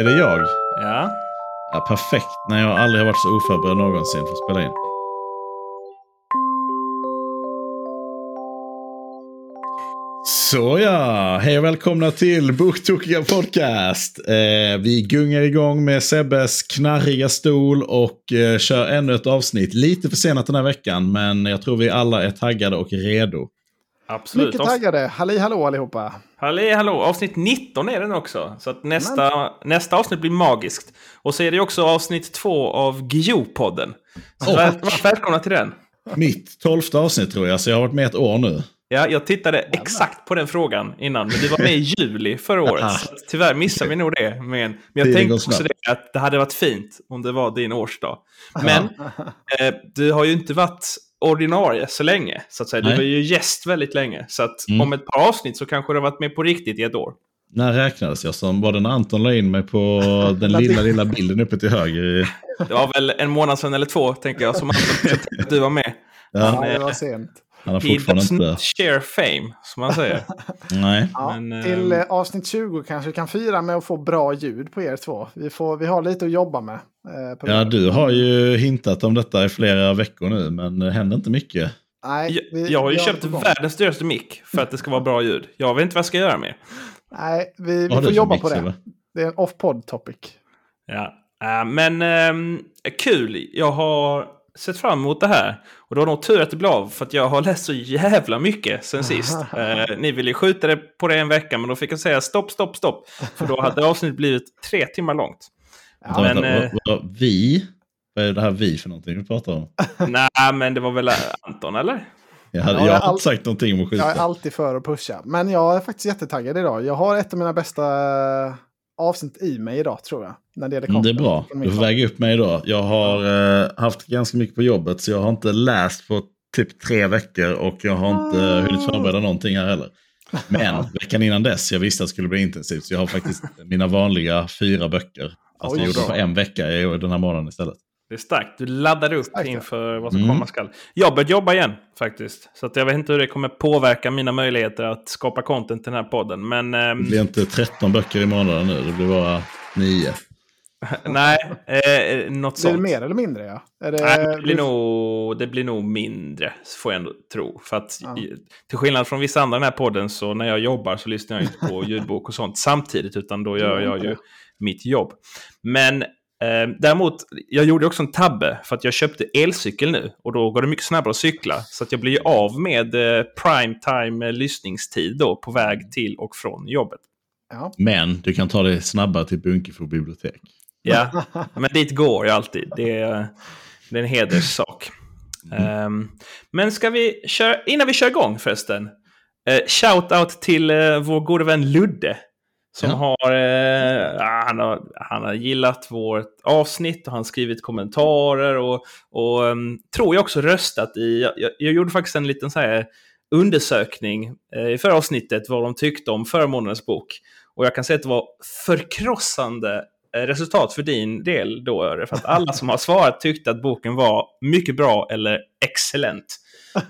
Är det jag? Ja. Ja, perfekt. Nej, jag har aldrig varit så oförberedd någonsin för att spela in. Så ja, hej och välkomna till Boktokiga Podcast. Eh, vi gungar igång med Sebbes knarriga stol och eh, kör ännu ett avsnitt. Lite försenat den här veckan, men jag tror vi alla är taggade och redo. Absolut. Mycket taggade. Halli hallå allihopa. Halli hallå, avsnitt 19 är den också. Så att nästa, nästa avsnitt blir magiskt. Och så är det också avsnitt två av Gio-podden. Så väl, välkomna till den. Mitt tolfte avsnitt tror jag, så jag har varit med ett år nu. Ja, jag tittade exakt på den frågan innan, men du var med i juli förra året. Så tyvärr missade vi nog det. Men, men jag Tiden tänkte också det, att det hade varit fint om det var din årsdag. Men eh, du har ju inte varit ordinarie så länge. Så att säga. Du var ju gäst väldigt länge. Så att Mm. om ett par avsnitt så kanske du har varit med på riktigt i ett år. När räknades jag som? Var det när Anton la in mig på den lilla, lilla bilden uppe till höger? Det var väl en månad sedan eller två, tänker jag, som att du var med. Ja, Ja, det var sent. Han har He fortfarande does inte... share fame, som man säger. Nej. Ja, Men, till ehm, eh, avsnitt 20 kanske vi kan fira med att få bra ljud på er två. Vi, får, vi har lite att jobba med. Eh, på Ja, du har ju hintat om detta i flera veckor nu, men det händer inte mycket. Nej, jag, vi- jag har ju köpt världens dyraste mick för att det ska vara bra ljud. Jag vet inte vad jag ska göra med. Nej, vi, vi får jobba mix, på det. eller? Det är en off-pod topic. Ja. Äh, men ehm, kul, jag har sett fram emot det här. Och det var nog tur att det blev av, för att jag har läst så jävla mycket sen sist. Eh, ni ville ju skjuta det på det en vecka, men då fick jag säga stopp, stopp, stopp. För då hade avsnittet blivit tre timmar långt. Vänta, men, vänta, eh, vad, vad, vi? Vad är det här vi för någonting vi pratar om? Nej, men det var väl Anton, eller? Jag, hade, Ja, jag jag har inte sagt någonting om att Jag är skjuta. alltid för att pusha. Men jag är faktiskt jättetaggad idag. Jag har ett av mina bästa avsnitt i mig idag, tror jag. När det gäller Mm, Det är bra. Du får väga upp mig idag. Jag har eh, haft ganska mycket på jobbet, så jag har inte läst på typ tre veckor och jag har inte Ah. hunnit förbereda någonting här heller. Men veckan innan dess, jag visste att det skulle bli intensivt, så jag har faktiskt mina vanliga fyra böcker. Fast Oj, jag gjorde bra. på en vecka den här månaden istället. Det är starkt. Du laddade upp Starkt, inför vad som Mm. komma skall. Jag har börjat jobba igen faktiskt. Så att jag vet inte hur det kommer påverka mina möjligheter att skapa content till den här podden. Men ehm, Det blir inte 13 böcker i månaden nu, det blir bara 9. nej, eh, något Blir det sånt. mer eller mindre? Ja? Är det, Nej, det, blir nog, det blir nog mindre, får jag ändå tro. För att Ja. till skillnad från vissa andra i den här podden, så när jag jobbar så lyssnar jag inte på ljudbok och sånt samtidigt, utan då gör jag ju mitt jobb. Men eh, däremot, jag gjorde också en tabbe, för att jag köpte elcykel nu. Och då går det mycket snabbare att cykla. Så att jag blir ju av med eh, prime time eh, lyssningstid då, på väg till och från jobbet. Ja. Men du kan ta det snabbare till Bunkeflo bibliotek. Ja, men dit går jag alltid. Det är, det är en hederssak. Ehm, men ska vi köra, innan vi kör igång förresten. Uh, shout-out till eh, vår gode vän Ludde. Som Ja. har, eh, ja, han har, han har gillat vårt avsnitt och han har skrivit kommentarer och, och ehm, tror jag också röstat i. Jag, jag, jag gjorde faktiskt en liten så här undersökning eh, i förra avsnittet vad de tyckte om förra månadens bok. Och jag kan säga att det var förkrossande eh, resultat för din del då, Öre. För att alla som har svarat tyckte att boken var mycket bra eller excellent.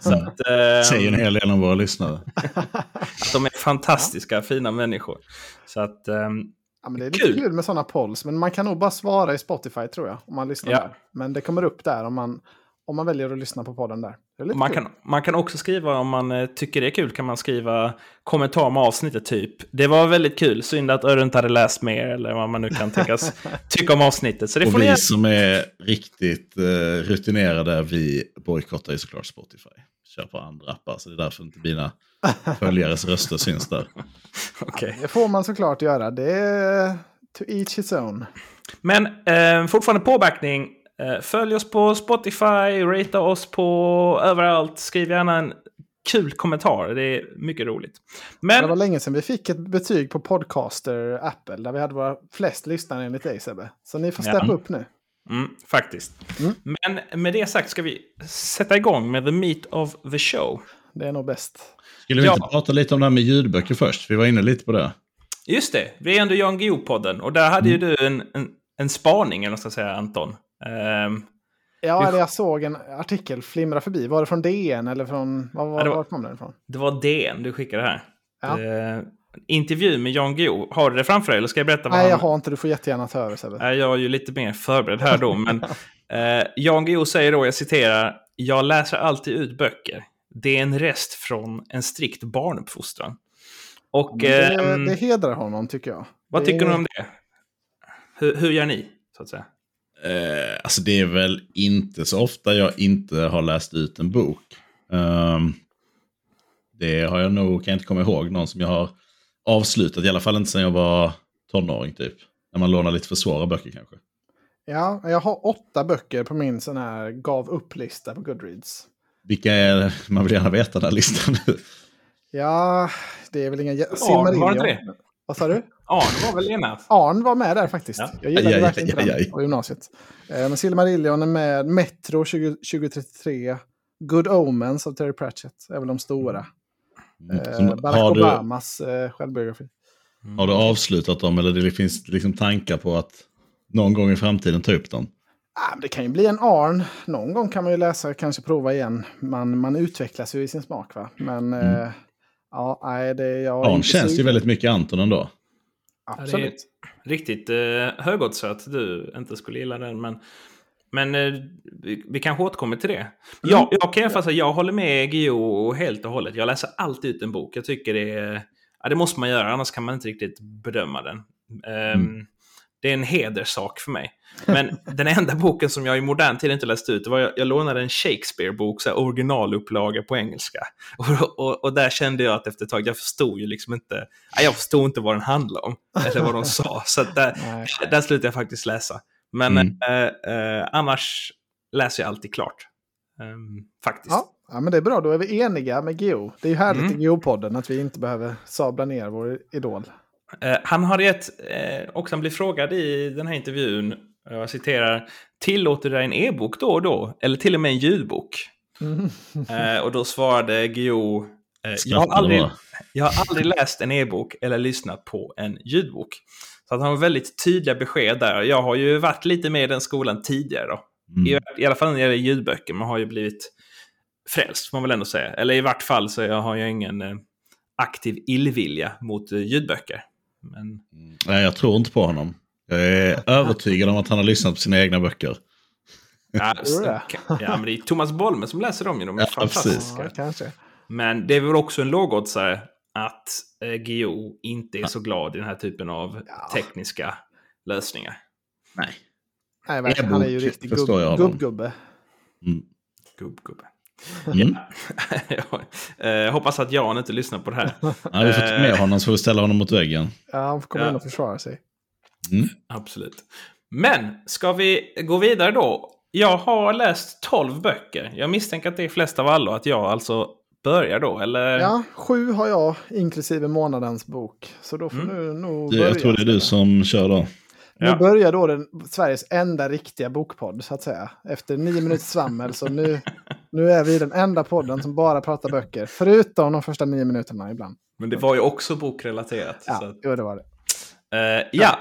Så att, eh, Säger en hel del om våra lyssnare. att de är fantastiska, fina människor. Så att, ehm, Ja, men det är lite Kul. kul. med sådana polls. Men man kan nog bara svara i Spotify tror jag. Om man lyssnar Ja. där. Men det kommer upp där om man, om man väljer att lyssna på podden där. Man, kul. kan, man kan också skriva, om man eh, tycker det är kul, kan man skriva kommentar om avsnittet typ. Det var väldigt kul, synd att Öre inte hade läst mer eller vad man nu kan tänkas tycka om avsnittet. Så det får Och ni vi gärna som är riktigt eh, rutinerade, vi bojkottar ju såklart Spotify. Kör på andra appar, så det är därför inte mina följares röster syns där. Okej. Det får man såklart göra. Det är to each his own. Men eh, fortfarande påbackning. Eh, följ oss på Spotify, ratea oss på överallt. Skriv gärna en kul kommentar. Det är mycket roligt. Det var Men länge sedan vi fick ett betyg på Podcaster Apple. Där vi hade våra flest lyssnare enligt dig Sebbe. Så ni får Ja. steppa upp nu. mm, faktiskt. Mm. Men med det sagt ska vi sätta igång med the meat of the show. Det är nog bäst. Skulle vi Ja. inte prata lite om det här med ljudböcker först? Vi var inne lite på det. Just det, vi är ändå Jan Guillou-podden. Och där hade Mm. ju du en, en, en spaning, eller vad ska jag säga, Anton. Ehm, Ja, Vi- jag såg en artikel flimra förbi. Var det från DN eller från... Var, var, Ja, det var- var kom den ifrån? det var DN du skickade här. Ja. Eh, intervju med Jan Guillou. Har du det framför dig eller ska jag berätta vad Nej, han... jag har inte. Du får jättegärna ta över Sebbe. Jag är ju lite mer förberedd här då, men eh, Jan Guillou säger då, jag citerar, jag läser alltid ut böcker. Det är en rest från en strikt barnuppfostran. Och det, ehm, det hedrar honom tycker jag. vad det tycker är- du om det? Hur, hur gör ni, så att säga? Eh, alltså det är väl inte så ofta jag inte har läst ut en bok. Ehm, det har jag nog, kan jag inte komma ihåg, någon som jag har avslutat. I alla fall inte sedan jag var tonåring typ. När man lånar lite för svåra böcker kanske. Ja, jag har åtta böcker på min sån här gav upp-lista på Goodreads. Vilka är, man vill gärna veta den här listan. Ja, det är väl det inte Silmarillion. Vad sa du? Arn var väl ena? Arn var med där faktiskt. Ja. Jag gillade Aj, aj, verkligen aj, inte aj, aj. den på gymnasiet. Eh, Men Silmarillion är med. Metro 20, 2033. Good Omens av Terry Pratchett är väl de stora. Eh, Som, Barack har, du, Obamas eh, självbiografi. har du avslutat dem eller det finns liksom tankar på att någon gång i framtiden ta upp dem? Ah, det kan ju bli en Arn. Någon gång kan man ju läsa, kanske prova igen. Man, man utvecklas ju i sin smak va. Men eh, ja, nej, det jag inte känns ju väldigt mycket Anton ändå. Absolut. Riktigt eh, högodds att du inte skulle gilla den, men, men eh, vi, vi kanske återkommer till det. Ja, jag kan i alla fall säga jag håller med Gio helt och hållet. Jag läser alltid ut en bok. Jag tycker det är... Ja, det måste man göra, annars kan man inte riktigt bedöma den. Ehm, Det är en hederssak för mig. Men den enda boken som jag i modern tid inte läst ut, det var jag, jag lånade en Shakespeare-bok, så här, originalupplaga på engelska. Och, och, och där kände jag att efter ett tag, jag förstod ju liksom inte, jag förstod inte vad den handlade om. Eller vad de sa. Så där, där slutade jag faktiskt läsa. Men Mm. eh, eh, annars läser jag alltid klart. Ehm, faktiskt. Ja, ja, men det är bra. Då är vi eniga med Geo. Det är ju härligt Mm. i Geo-podden att vi inte behöver sabla ner vår idol. Eh, han har gett, eh, också han blir frågad i den här intervjun, jag citerar, tillåter du dig en e-bok då och då? Eller till och med en ljudbok? Mm. Eh, och då svarade Guillou, jag, har aldrig, jag har aldrig läst en e-bok eller lyssnat på en ljudbok. Så att han har väldigt tydliga besked där. Jag har ju varit lite med i den skolan tidigare då. I, Mm. I alla fall när det gäller ljudböcker. Man har ju blivit frälst, får man väl ändå säga. Eller i vart fall så jag har jag ingen aktiv illvilja mot ljudböcker. Men Nej, jag tror inte på honom. Jag är övertygad om att han har lyssnat på sina egna böcker. Ja, men det är Thomas Bolme som läser dem ju. De är Ja, fantastiska. Ja, kanske. Men det är väl också en lågoddsare att eh, Guillou inte är så glad i den här typen av Ja. tekniska lösningar. Nej. Nej, verkligen. Han är ju riktig gubb, gubbgubbe. Mm. Gubb-gubbe. Mm. Jag eh, hoppas att Jan inte lyssnar på det här. Ja, vi får ta Eh. med honom så får vi ställa honom mot väggen. Ja, han får komma Ja. in och försvara sig. Mm. Absolut. Men, ska vi gå vidare då? Jag har läst 12 böcker. Jag misstänker att det är flest av alla att jag alltså börjar då, eller? Ja, sju har jag, inklusive månadens bok. Så då får Mm. du nog Det, börja. jag tror det är du som kör då. Nu Ja. börjar då den, Sveriges enda riktiga bokpodd, så att säga. Efter nio minuters svammel, så nu, nu är vi den enda podden som bara pratar böcker. Förutom de första nio minuterna ibland. Men det var ju också bokrelaterat. så Ja, att- jo, det var det. Eh, ja,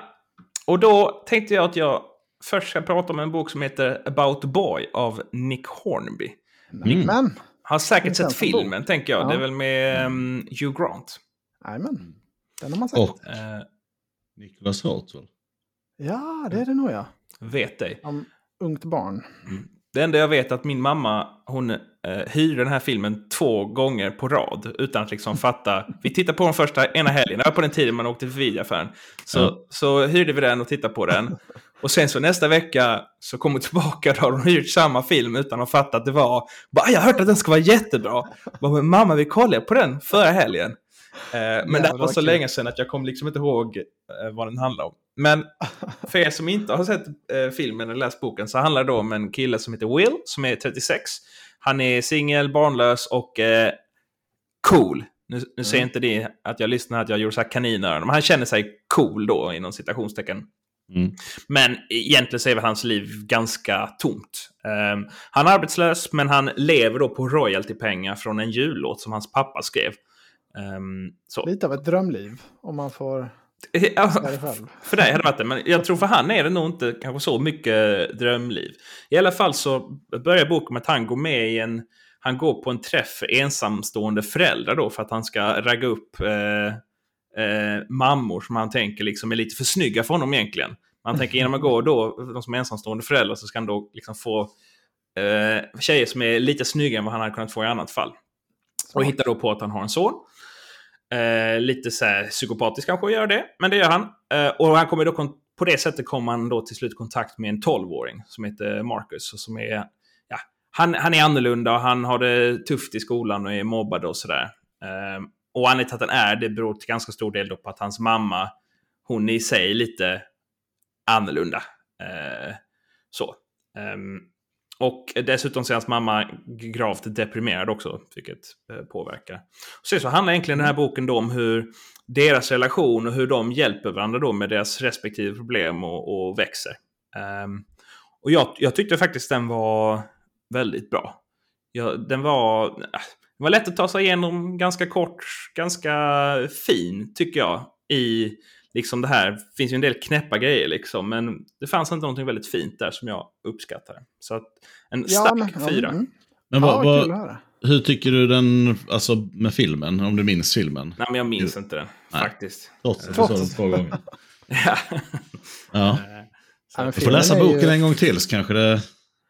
och då tänkte jag att jag först ska prata om en bok som heter About Boy av Nick Hornby. Mm. Men, Har säkert sett bok? filmen, tänker jag. Ja. Det är väl med um, Hugh Grant. jajamän. Den har man sett. Och Eh, Nicholas väl? Ja, det är det nog ja. vet dig. Om ungt barn. Det enda jag vet är att min mamma, hon eh, hyrde den här filmen två gånger på rad utan att liksom fatta. Vi tittade på den första ena helgen, det var på den tiden man åkte till videoaffären. Så, Ja. så hyrde vi den och tittade på den. Och sen så nästa vecka så kom hon tillbaka och då har hon hyrt samma film utan att fatta att det var... Bara, jag har hört att den ska vara jättebra. Bara, men mamma, vi kollade på den förra helgen. Eh, men det var så kul. länge sedan att jag kommer liksom inte ihåg eh, vad den handlar om. Men för er som inte har sett eh, filmen eller läst boken så handlar det om en kille som heter Will, som är 36. Han är singel, barnlös och eh, cool. Nu, nu säger inte det att jag lyssnar att jag gjorde så här kaninöron, men han känner sig cool då inom citationstecken. Mm. Men egentligen så är väl hans liv ganska tomt. Ehm, han är arbetslös, men han lever då på royaltypengar från en jullåt som hans pappa skrev. Så. Lite av ett drömliv, om man får Ja, för dig hade det varit det, men jag tror för han är det nog inte kanske så mycket drömliv. I alla fall så börjar boken med att han går med i en... Han går på en träff för ensamstående föräldrar då för att han ska ragga upp eh, eh, mammor som han tänker liksom är lite för snygga för honom egentligen. Man tänker genom att gå då, de som är ensamstående föräldrar, så ska han då liksom få eh, tjejer som är lite snyggare än vad han hade kunnat få i annat fall. Och hittar då på att han har en son. Eh, lite så här psykopatisk kanske att göra det, men det gör han. Eh, och han kommer då på det sättet kommer han då till slut i kontakt med en 12-åring som heter Marcus. Och som är, ja, han, han är annorlunda och han har det tufft i skolan och är mobbad och sådär. Eh, och anledningen till att han är det beror till ganska stor del på att hans mamma, hon är i sig lite annorlunda. Eh, så. Um, och dessutom så är hans mamma gravt deprimerad också, vilket eh, påverkar. Sen så handlar egentligen den här boken då om hur deras relation och hur de hjälper varandra då med deras respektive problem och, och växer. Um, och jag, jag, tyckte faktiskt den var väldigt bra. Jag, den var, äh, det var lätt att ta sig igenom, ganska kort, ganska fin tycker jag. I liksom det här, det finns ju en del knäppa grejer liksom, men det fanns inte någonting väldigt fint där som jag uppskattar. Så att en ja, stark men, fyra. Mm. Men vad, ja, vad, hur tycker du den, alltså med filmen, om du minns filmen? Nej, men jag minns du... inte den, Nej. faktiskt. Trots att du såg den två gånger. ja. ja. Du får läsa boken ju... en gång till så kanske det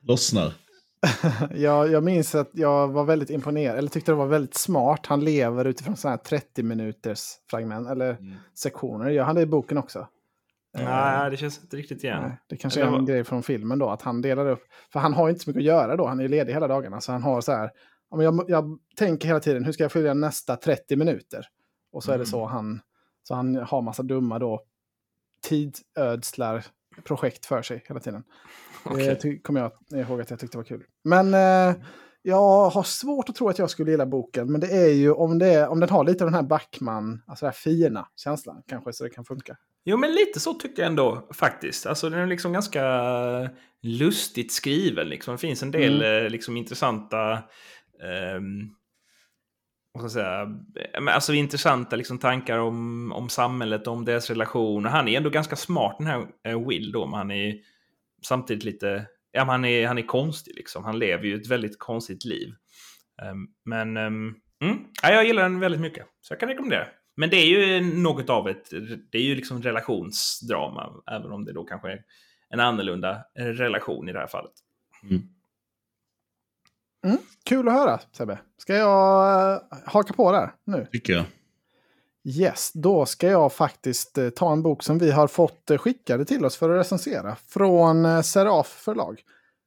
lossnar. jag, jag minns att jag var väldigt imponerad, eller tyckte det var väldigt smart. Han lever utifrån sådana här 30 minuters fragment, eller mm. sektioner. Gör han det i boken också? Nej, uh, det känns inte riktigt igen. Nej, det kanske eller är en var... grej från filmen då, att han delar upp. För han har inte så mycket att göra då, han är ledig hela dagarna. Så han har så här, jag, jag tänker hela tiden, hur ska jag fylla nästa 30 minuter? Och så mm. är det mm. så han, så han har massa dumma då tidsödslar projekt för sig hela tiden. Okay. Det kommer jag ihåg att jag tyckte var kul. Men eh, jag har svårt att tro att jag skulle gilla boken. Men det är ju om, det, om den har lite av den här Backman, alltså den här fina känslan kanske, så det kan funka. Jo, men lite så tycker jag ändå faktiskt. Alltså den är liksom ganska lustigt skriven. Liksom. Det finns en del mm. Eh, liksom, intressanta um, vad ska jag säga, eh, alltså intressanta liksom, tankar om, om samhället, om deras relationer. Han är ändå ganska smart den här eh, Will då, men han är samtidigt lite, ja han är, han är konstig liksom. Han lever ju ett väldigt konstigt liv. Ehm, men ehm, mm, ja, jag gillar den väldigt mycket, så jag kan rekommendera. Men det är ju något av ett, det är ju liksom relationsdrama, även om det då kanske är en annorlunda eh, relation i det här fallet. Mm. Mm, kul att höra Sebbe. Ska jag uh, haka på där nu? Tycker jag. Yes, då ska jag faktiskt uh, ta en bok som vi har fått uh, skickade till oss för att recensera. Från Seraf förlag.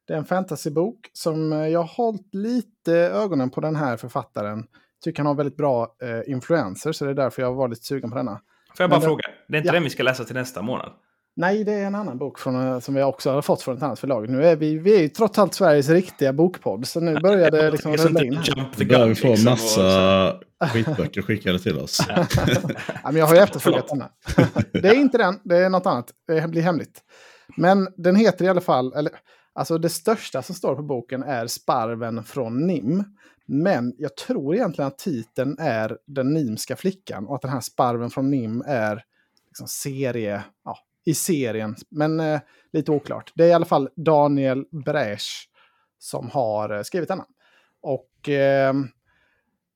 Det är en fantasybok som jag har hållit lite ögonen på den här författaren. Tycker han har väldigt bra influenser så det är därför jag var lite sugen på denna. Får jag bara Men fråga, det är inte ja. den vi ska läsa till nästa månad? Nej, det är en annan bok från, eh, som vi också har fått från ett annat förlag. Nu är vi, vi är ju trots allt Sveriges riktiga bokpodd, så nu börjar det liksom rulla in. Nu börjar vi få liksom, massa skitböcker skickade till oss. ja, men jag har ju efterfrågat denna. det är inte den, det är något annat. Det blir hemligt. Men den heter i alla fall, eller, alltså det största som står på boken är Sparven från Nim. Men jag tror egentligen att titeln är Den Nimska flickan och att den här Sparven från Nim är liksom serie, ja, i serien. Men eh, lite oklart. Det är i alla fall Daniel Bräsch som har eh, skrivit denna. Och eh,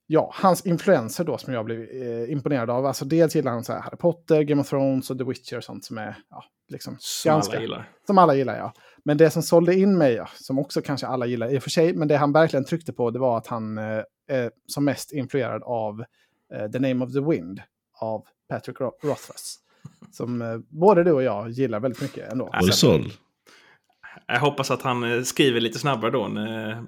ja, hans influenser då som jag blev eh, imponerad av. Alltså dels gillar han så Harry Potter, Game of Thrones och The Witcher och sånt som är ja, liksom som ganska, alla gillar. Som alla gillar, ja. Men det som sålde in mig, ja, som också kanske alla gillar i och för sig, men det han verkligen tryckte på det var att han eh, är som mest influerad av eh, The Name of the Wind av Patrick Rothfuss. Som eh, både du och jag gillar väldigt mycket ändå. Alltså, jag hoppas att han eh, skriver lite snabbare då än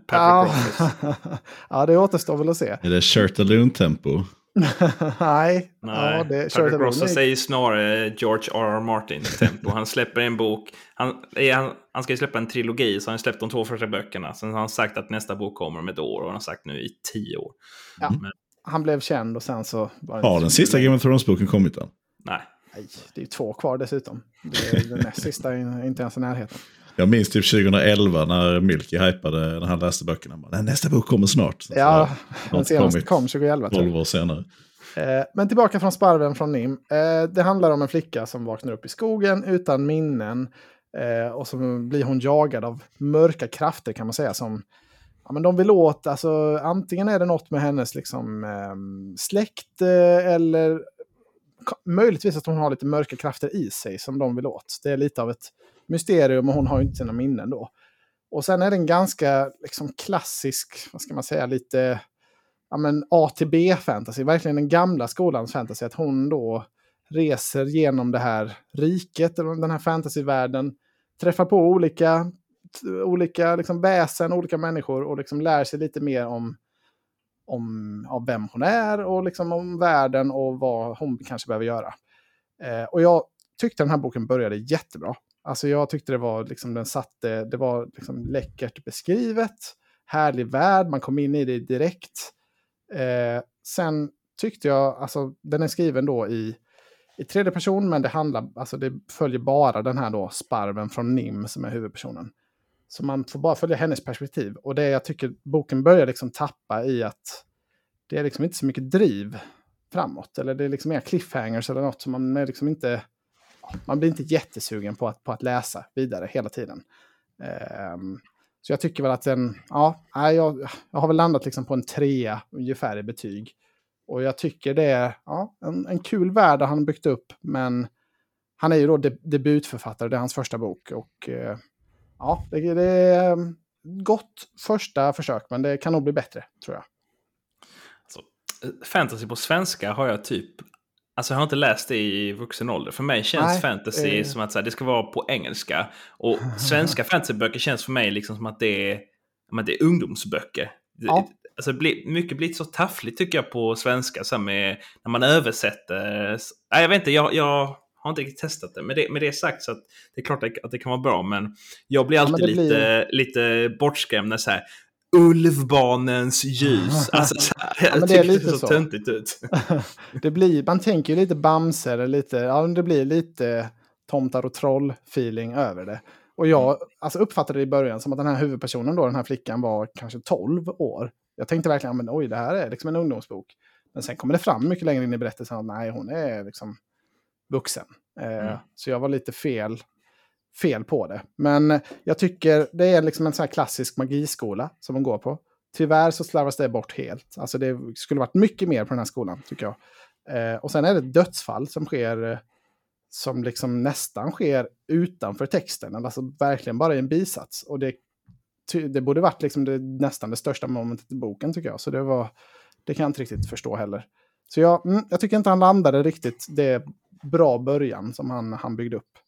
Patrick ja. ja, det återstår väl att se. Är det Shirtaloon-tempo? Nej. Nej. Ja, det, Patrick Ross säger snarare George R.R. Martin-tempo. Han släpper en bok. Han, han, han ska ju släppa en trilogi, så han släppt de två första böckerna. Sen har han sagt att nästa bok kommer om ett år och han har sagt nu i tio år. Ja. Men, han blev känd och sen så... Var det har den sista Game of Thrones-boken kommit än? Nej. Nej, det är två kvar dessutom. Det den näst sista är inte ens i närheten. Jag minns typ 2011 när Milky hypade när han läste böckerna. Men, nästa bok kommer snart. Så ja, den senaste kom 2011. 12 år senare. Eh, men tillbaka från sparven från Nim. Eh, det handlar om en flicka som vaknar upp i skogen utan minnen. Eh, och så blir hon jagad av mörka krafter kan man säga. Som, ja, men de vill åt, alltså, antingen är det något med hennes liksom, släkt eller möjligtvis att hon har lite mörka krafter i sig som de vill åt. Det är lite av ett mysterium och hon har ju inte sina minnen då. Och sen är det en ganska liksom, klassisk, vad ska man säga, lite ja, men A till B-fantasy. Verkligen den gamla skolans fantasy. Att hon då reser genom det här riket, den här fantasyvärlden. Träffar på olika, olika liksom väsen, olika människor och liksom lär sig lite mer om, om ja, vem hon är och liksom om världen och vad hon kanske behöver göra. Eh, och jag tyckte den här boken började jättebra. Alltså jag tyckte det var liksom den satte, det var liksom läckert beskrivet, härlig värld, man kom in i det direkt. Eh, sen tyckte jag, alltså den är skriven då i, i tredje person, men det handlar, alltså det följer bara den här då sparven från Nim som är huvudpersonen. Så man får bara följa hennes perspektiv. Och det jag tycker boken börjar liksom tappa i att det är liksom inte så mycket driv framåt. Eller det är liksom mer cliffhangers eller något som man är liksom inte... Man blir inte jättesugen på att, på att läsa vidare hela tiden. Um, så jag tycker väl att den, ja, jag, jag har väl landat liksom på en trea ungefär i betyg. Och jag tycker det är ja, en, en kul värld han byggt upp, men han är ju då de, debutförfattare, det är hans första bok. Och eh, ja, det, det är mm, gott första försök, men det kan nog bli bättre, tror jag. Alltså, fantasy på svenska har jag typ Alltså jag har inte läst det i vuxen ålder. För mig känns Nej, fantasy eh... som att så här, det ska vara på engelska. Och svenska fantasyböcker känns för mig liksom som att det är, men det är ungdomsböcker. Ja. Alltså, mycket blir så taffligt tycker jag på svenska, så med, när man översätter. Nej, jag vet inte, jag, jag har inte riktigt testat det. Med, det. med det sagt så att det är klart att det kan vara bra, men jag blir alltid ja, blir... lite, lite bortskrämd när så här, Ulvbanens ljus. Alltså, så här, ja, jag det är lite det ser så, töntigt ut. det blir, man tänker ju lite Bamse, lite, ja, det blir lite tomtar och troll-feeling över det. Och jag alltså, uppfattade det i början som att den här huvudpersonen, då, den här flickan, var kanske 12 år. Jag tänkte verkligen, men oj, det här är liksom en ungdomsbok. Men sen kommer det fram mycket längre in i berättelsen att nej, hon är liksom vuxen. Eh, mm. Så jag var lite fel fel på det. Men jag tycker det är liksom en sån här klassisk magiskola som man går på. Tyvärr så slarvas det bort helt. Alltså det skulle varit mycket mer på den här skolan, tycker jag. Eh, och sen är det dödsfall som sker, eh, som liksom nästan sker utanför texten. Alltså verkligen bara i en bisats. Och det, det borde varit liksom det, nästan det största momentet i boken, tycker jag. Så det var, det kan jag inte riktigt förstå heller. Så jag, mm, jag tycker inte han landade riktigt det bra början som han, han byggde upp.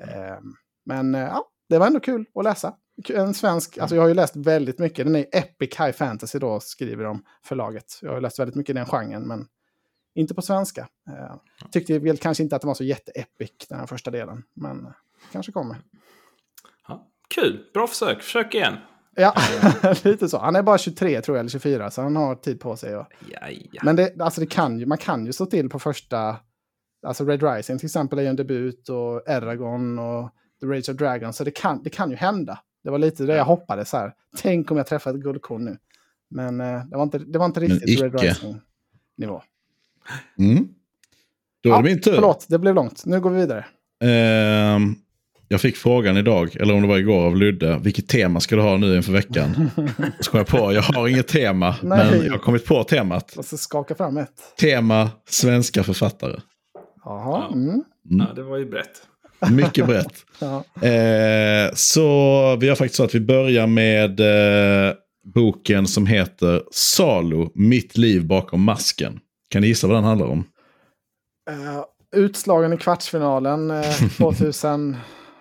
Ehm, men eh, ja, det var ändå kul att läsa. En svensk, alltså jag har ju läst väldigt mycket, den är Epic High Fantasy då, skriver de förlaget. Jag har läst väldigt mycket i den genren, men inte på svenska. Eh, tyckte väl kanske inte att det var så jätteepic, den här första delen, men eh, kanske kommer. Ja, kul, bra försök, försök igen. Ja, lite så. Han är bara 23 tror jag, eller 24, så han har tid på sig. Och... Ja, ja. Men det, alltså det kan ju, man kan ju stå till på första Alltså Red Rising till exempel är ju en debut och Eragon och The Rage of Dragons. Så det kan, det kan ju hända. Det var lite det jag hoppades här. Tänk om jag träffar ett guldkorn nu. Men eh, det, var inte, det var inte riktigt Red Rising-nivå. Mm. Då är ja, det min tur. Förlåt, det blev långt. Nu går vi vidare. Uh, jag fick frågan idag, eller om det var igår av Ludde, vilket tema ska du ha nu inför veckan? Så kom jag på, jag har inget tema, Nej. men jag har kommit på temat. Jag ska skaka fram ett. Tema svenska författare. Jaha. Ja. Mm. ja, det var ju brett. Mycket brett. ja. eh, så vi har faktiskt så att vi börjar med eh, boken som heter Salo, mitt liv bakom masken. Kan ni gissa vad den handlar om? Uh, utslagen i kvartsfinalen uh, 2000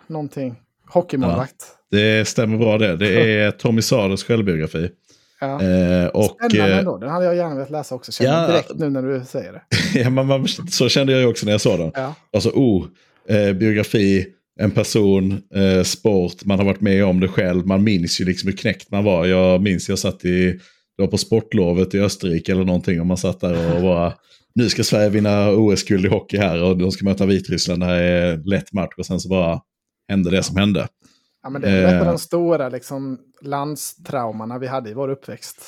någonting. Hockeymålvakt. Ja, det stämmer bra det. Det är Tommy Saders självbiografi. Ja. Eh, och, Spännande eh, ändå. Den hade jag gärna velat läsa också. Känner ja, direkt nu när du säger det. ja, man, man, så kände jag också när jag såg den. Ja. Alltså, oh, eh, biografi, en person, eh, sport, man har varit med om det själv. Man minns ju liksom hur knäckt man var. Jag minns jag satt i, det var på sportlovet i Österrike eller någonting. Och man satt där och bara, nu ska Sverige vinna OS-guld i hockey här och de ska möta Vitryssland. Det här är lätt match. Och sen så bara hände det som hände. Ja, men det är ett av de eh. stora liksom, landstraumorna vi hade i vår uppväxt.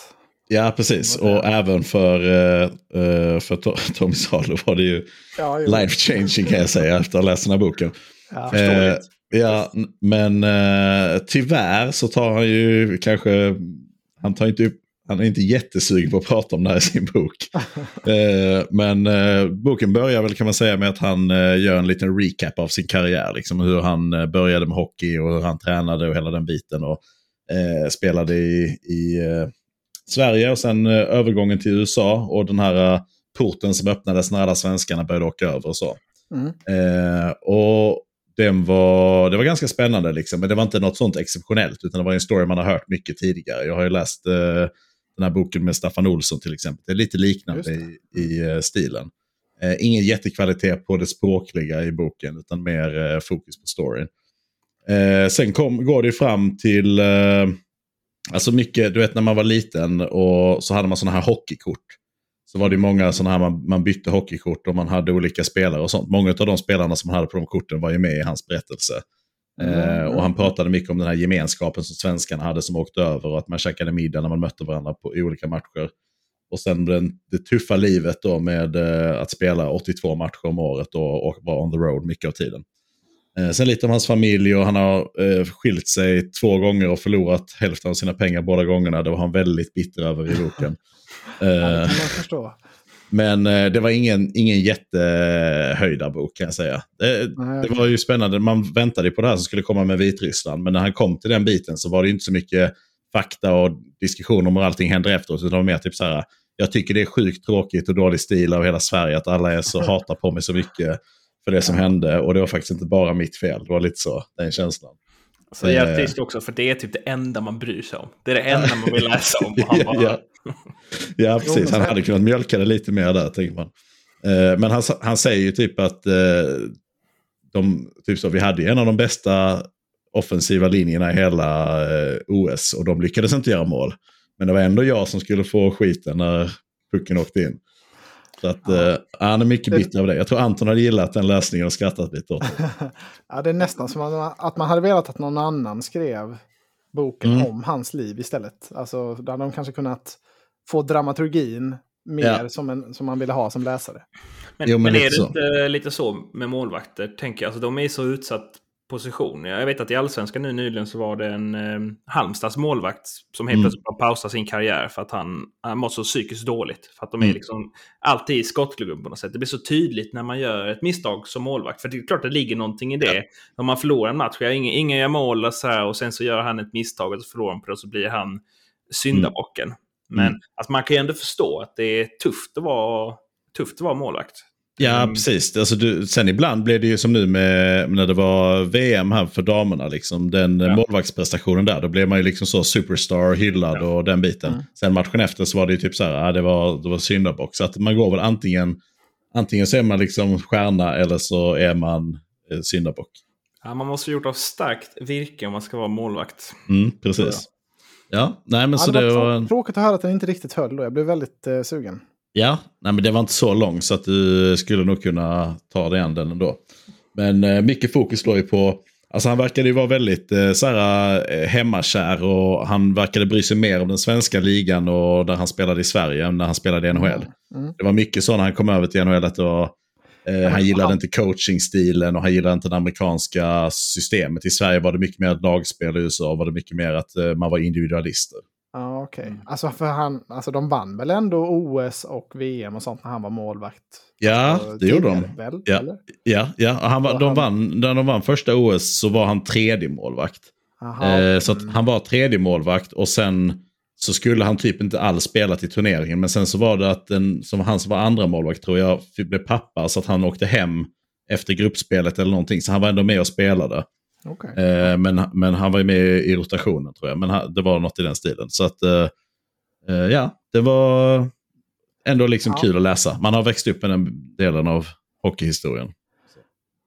Ja, precis. Och även för, uh, för Tommy Salo var det ju ja, life changing kan jag säga efter att ha läst den här boken. Ja, uh, ja men uh, tyvärr så tar han ju kanske, han tar inte upp, han är inte jättesugen på att prata om det här i sin bok. eh, men eh, boken börjar väl kan man säga med att han eh, gör en liten recap av sin karriär. Liksom, hur han började med hockey och hur han tränade och hela den biten. Och spelade i, i Sverige och sen övergången till USA och den här porten som öppnades när alla svenskarna började åka över och så. Mm. och den var, det var ganska spännande, liksom, men det var inte något sånt exceptionellt. Utan det var en story man har hört mycket tidigare. Jag har ju läst den här boken med Staffan Olsson till exempel. Det är lite liknande i, i uh, stilen. Eh, ingen jättekvalitet på det språkliga i boken, utan mer eh, fokus på storyn. Eh, sen kom, går det fram till, eh, alltså mycket, du vet när man var liten och så hade man sådana här hockeykort så var det många sådana här, man, man bytte hockeykort och man hade olika spelare och sånt. Många av de spelarna som hade på de korten var ju med i hans berättelse. Mm. Eh, och han pratade mycket om den här gemenskapen som svenskarna hade som åkte över och att man käkade middag när man mötte varandra på, olika matcher. Och sen den, det tuffa livet då med eh, att spela 82 matcher om året och, och vara on the road mycket av tiden. Eh, sen lite om hans familj och han har eh, skilt sig två gånger och förlorat hälften av sina pengar båda gånga. Det var han väldigt bitter över i boken. ja, det kan man förstå. Men eh, det var ingen, ingen jättehöjdarbok kan jag säga. Det, det, var ju spännande. Man väntade på det här som skulle komma med Vitryssland. Men när han kom till den biten så var det inte så mycket fakta och diskussion om hur allting händer efteråt. Utan det var mer typ så här. Jag tycker det är sjukt tråkigt och dålig stil av hela Sverige att alla är så hatar på mig så mycket för det som hände. Och det var faktiskt inte bara mitt fel. Det var lite så, den känslan. Så det är trist också, för det är typ det enda man bryr sig om. Det är det enda man vill läsa om. Han bara... ja. ja, precis. Han hade kunnat mjölka det lite mer där, tänker man. Eh, men han, han säger ju typ att eh, de, typ så, vi hade en av de bästa offensiva linjerna i hela eh, OS och de lyckades inte göra mål. Men det var ändå jag som skulle få skiten när pucken åkte in. Så att, ja. eh, han är mycket bitter av det. Jag tror Anton hade gillat den läsningen och skrattat lite åt det. ja, det är nästan som att man hade velat att någon annan skrev boken mm. om hans liv istället. Alltså, då hade de kanske kunnat få dramaturgin mer ja. som, en, som man ville ha som läsare. Men, jo, men, men är det så. inte lite så med målvakter? Tänker jag. Alltså, de är så utsatt position. Jag vet att i Allsvenskan nu nyligen så var det en eh, Halmstads målvakt som helt mm. plötsligt pausat sin karriär för att han, han mår så psykiskt dåligt. För att de är mm. liksom alltid i skottgluggen på något sätt. Det blir så tydligt när man gör ett misstag som målvakt. För det är klart det ligger någonting i det. Ja. Om man förlorar en match, ingen, ingen gör mål och, så här, och sen så gör han ett misstag och så förlorar han på det och så blir han syndabocken. Mm. Men mm. Alltså, man kan ju ändå förstå att det är tufft att vara, tufft att vara målvakt. Ja, mm. precis. Alltså, du, sen ibland blev det ju som nu med när det var VM här för damerna. Liksom, den ja. målvaktsprestationen där. Då blev man ju liksom så superstar, hyllad ja. och den biten. Mm. Sen matchen efter så var det ju typ så här, ja, det var, det var syndabock. Så att man går väl antingen, antingen så är man liksom stjärna eller så är man eh, syndabock. Ja, man måste ha gjort av starkt virke om man ska vara målvakt. Mm, precis. Ja, nej men ja, så. Det var... Tråkigt att höra att den inte riktigt höll då. Jag blev väldigt eh, sugen. Ja, nej, men det var inte så lång så att du skulle nog kunna ta dig an den ändå. Men eh, mycket fokus låg ju på, alltså han verkade ju vara väldigt eh, så eh, hemmakär och han verkade bry sig mer om den svenska ligan och där han spelade i Sverige än när han spelade i NHL. Mm. Mm. Det var mycket så när han kom över till NHL att då, eh, han gillade inte coachingstilen och han gillade inte det amerikanska systemet. I Sverige var det mycket mer lagspel, i USA var det mycket mer att eh, man var individualister. Ja, okej. Okay. Mm. Alltså, för han, alltså de vann väl ändå OS och VM och sånt när han var målvakt? Ja, alltså, det gjorde de. Väl, ja, eller? ja, ja. Han var, de han... vann, när de vann första OS så var han tredje målvakt. Aha, eh, så han var tredje målvakt och sen så skulle han typ inte alls spela till turneringen. Men sen så var det att den, som han som var andra målvakt tror jag blev pappa så att han åkte hem efter gruppspelet eller någonting. Så han var ändå med och spelade. Okay. Eh, men, men han var ju med i rotationen tror jag. Men han, det var något i den stilen. Så att eh, eh ja, det var ändå liksom ja. kul att läsa. Man har växt upp med den delen av hockeyhistorien.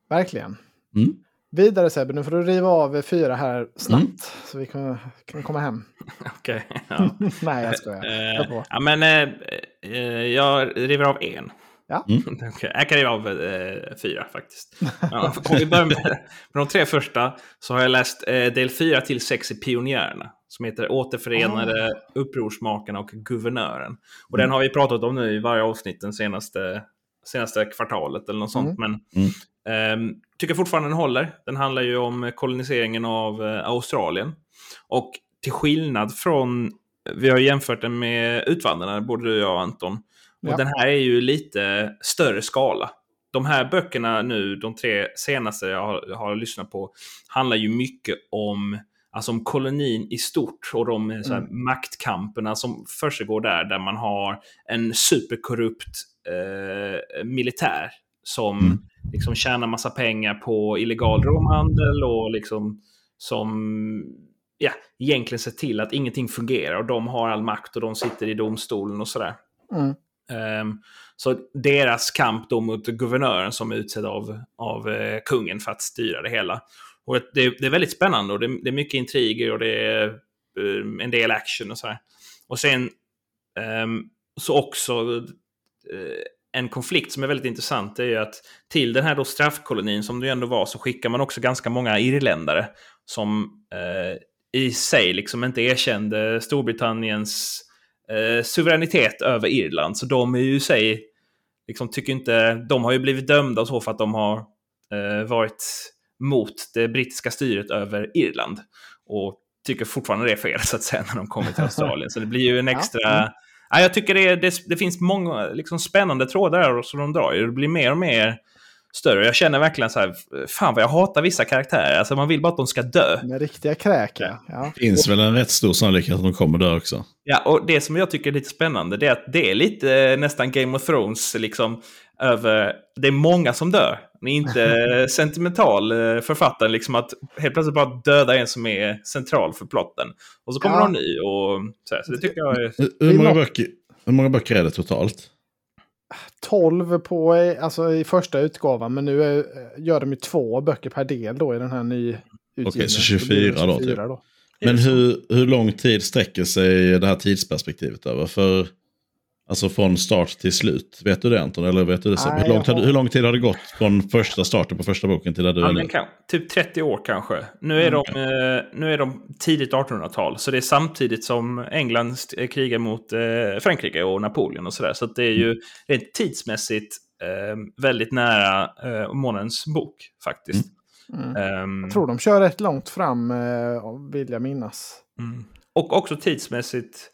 Verkligen. Mm. Vidare Sebbe, nu får du riva av fyra här snabbt. Mm. Så vi kan, kan komma hem. Okej. Okay, ja. Nej, jag skojar. Jag, ja, men, eh, jag river av en. Ja. Mm. Okay. Jag kan riva av eh, fyra faktiskt. Ja, om vi börjar med, med de tre första så har jag läst eh, del fyra till sex i Pionjärerna. Som heter Återförenade, oh. Upprorsmakarna och Guvernören. Och mm. den har vi pratat om nu i varje avsnitt den senaste, senaste kvartalet eller något sånt. Mm. Men eh, tycker fortfarande den håller. Den handlar ju om koloniseringen av eh, Australien. Och till skillnad från vi har jämfört den med Utvandrarna, både du och jag Anton. Och Ja. den här är ju lite större skala. De här böckerna nu, de tre senaste jag har, jag har lyssnat på, handlar ju mycket om, alltså om kolonin i stort och de här, maktkamperna som försiggår där, där man har en superkorrupt eh, militär som Mm. liksom tjänar massa pengar på illegal romhandel och liksom som ja, egentligen ser till att ingenting fungerar och de har all makt och de sitter i domstolen och sådär. Mm. Ehm, så deras kamp då mot guvernören som är utsedd av, av eh, kungen för att styra det hela. Och det, det är väldigt spännande och det, det är mycket intriger och det är eh, en del action och sådär. Och sen ehm, så också eh, en konflikt som är väldigt intressant är ju att till den här då straffkolonin som det ju ändå var så skickar man också ganska många irländare som eh, i sig liksom inte erkände Storbritanniens eh, suveränitet över Irland. Så de är ju i sig, liksom tycker inte, de har ju blivit dömda och så för att de har eh, varit mot det brittiska styret över Irland. Och tycker fortfarande det är fel så att säga när de kommer till Australien. Så det blir ju en Ja, extra... mm. Ja, jag tycker det, det, det finns många liksom, spännande trådar som de drar. Det blir mer och mer större. Jag känner verkligen så här, fan vad jag hatar vissa karaktärer. Alltså man vill bara att de ska dö. Med riktiga kräkar. Ja. finns väl en rätt stor sannolikhet att de kommer dö också. Ja, och det som jag tycker är lite spännande det är att det är lite eh, nästan Game of Thrones liksom över... Det är många som dör. Det är inte sentimental eh, författaren liksom att helt plötsligt bara döda en som är central för plotten. Och så kommer Ja. någon ny och så, här, så det tycker jag är... Hur, Det många böcker, hur många böcker är det totalt? 12 på, alltså, i första utgåvan, men nu är, gör de ju två böcker per del då i den här ny Okej, så 24 då, typ. då. Men hur, hur lång tid sträcker sig det här tidsperspektivet över? För, alltså från start till slut. Vet du det Anton? Eller vet du det? Nej, hur, långt har, hur lång tid har det gått från första starten på första boken till där du Ja, är nu? kan, typ 30 år kanske. Nu är, de, eh, nu är de tidigt 1800-tal, så det är samtidigt som England st- krigar mot eh, Frankrike och Napoleon och sådär. Så att det är ju rent tidsmässigt eh, väldigt nära eh, månens bok faktiskt. Mm. Ehm, Jag tror de kör rätt långt fram, eh, vill jag minnas. Mm. Och också tidsmässigt,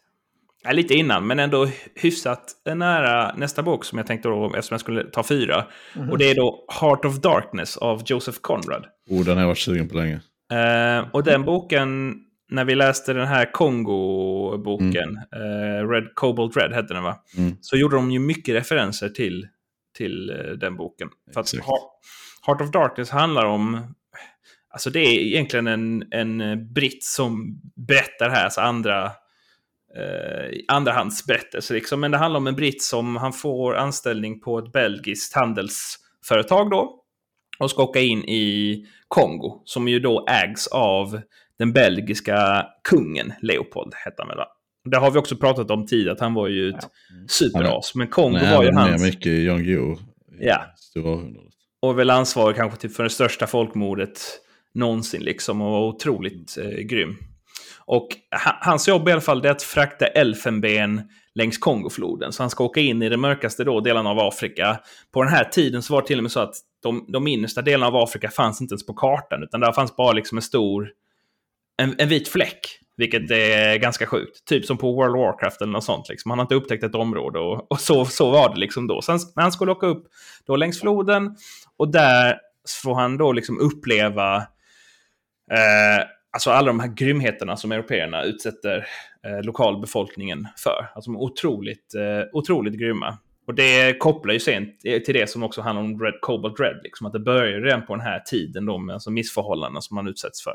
ja, lite innan, men ändå hyfsat nära nästa bok som jag tänkte då, eftersom jag skulle ta fyra. Mhm. Och det är då Heart of Darkness av Joseph Conrad. Oh, den har jag varit sugen på länge. Eh, och den boken, när vi läste den här Kongo-boken, eh, Red Cobalt Red hette den va? Mm. Så gjorde de ju mycket referenser till, till eh, den boken. För att Heart of Darkness handlar om... Alltså det är egentligen en, en britt som berättar här, alltså andra... Eh, andrahandsberättelse liksom. Men det handlar om en britt som han får anställning på ett belgiskt handelsföretag då. Och ska åka in i Kongo, som ju då ägs av den belgiska kungen Leopold, hette han väl? Det har vi också pratat om tidigare, att han var ju ett superas. Men Kongo Han var ju är även med hans... mycket i Jan Guillou. Ja. Och väl ansvarig kanske typ för det största folkmordet någonsin liksom. Och var otroligt eh, grym. Och ha, hans jobb i alla fall är att frakta elfenben längs Kongofloden. Så han ska åka in i den mörkaste då delen av Afrika. På den här tiden så var det till och med så att de, de innersta delarna av Afrika fanns inte ens på kartan. Utan där fanns bara liksom en stor... En, en vit fläck. Vilket är ganska sjukt. Typ som på World of Warcraft eller något sånt. Liksom. Han har inte upptäckt ett område och, och så, så var det liksom då. Så han, men han skulle åka upp då längs floden och där får han då liksom uppleva eh, alltså alla de här grymheterna som européerna utsätter eh, lokalbefolkningen för. Alltså de är otroligt, eh, otroligt grymma. Och det kopplar ju sen till det som också handlar om Red Cobalt Red. Liksom, att det börjar redan på den här tiden då med alltså missförhållanden som man utsätts för.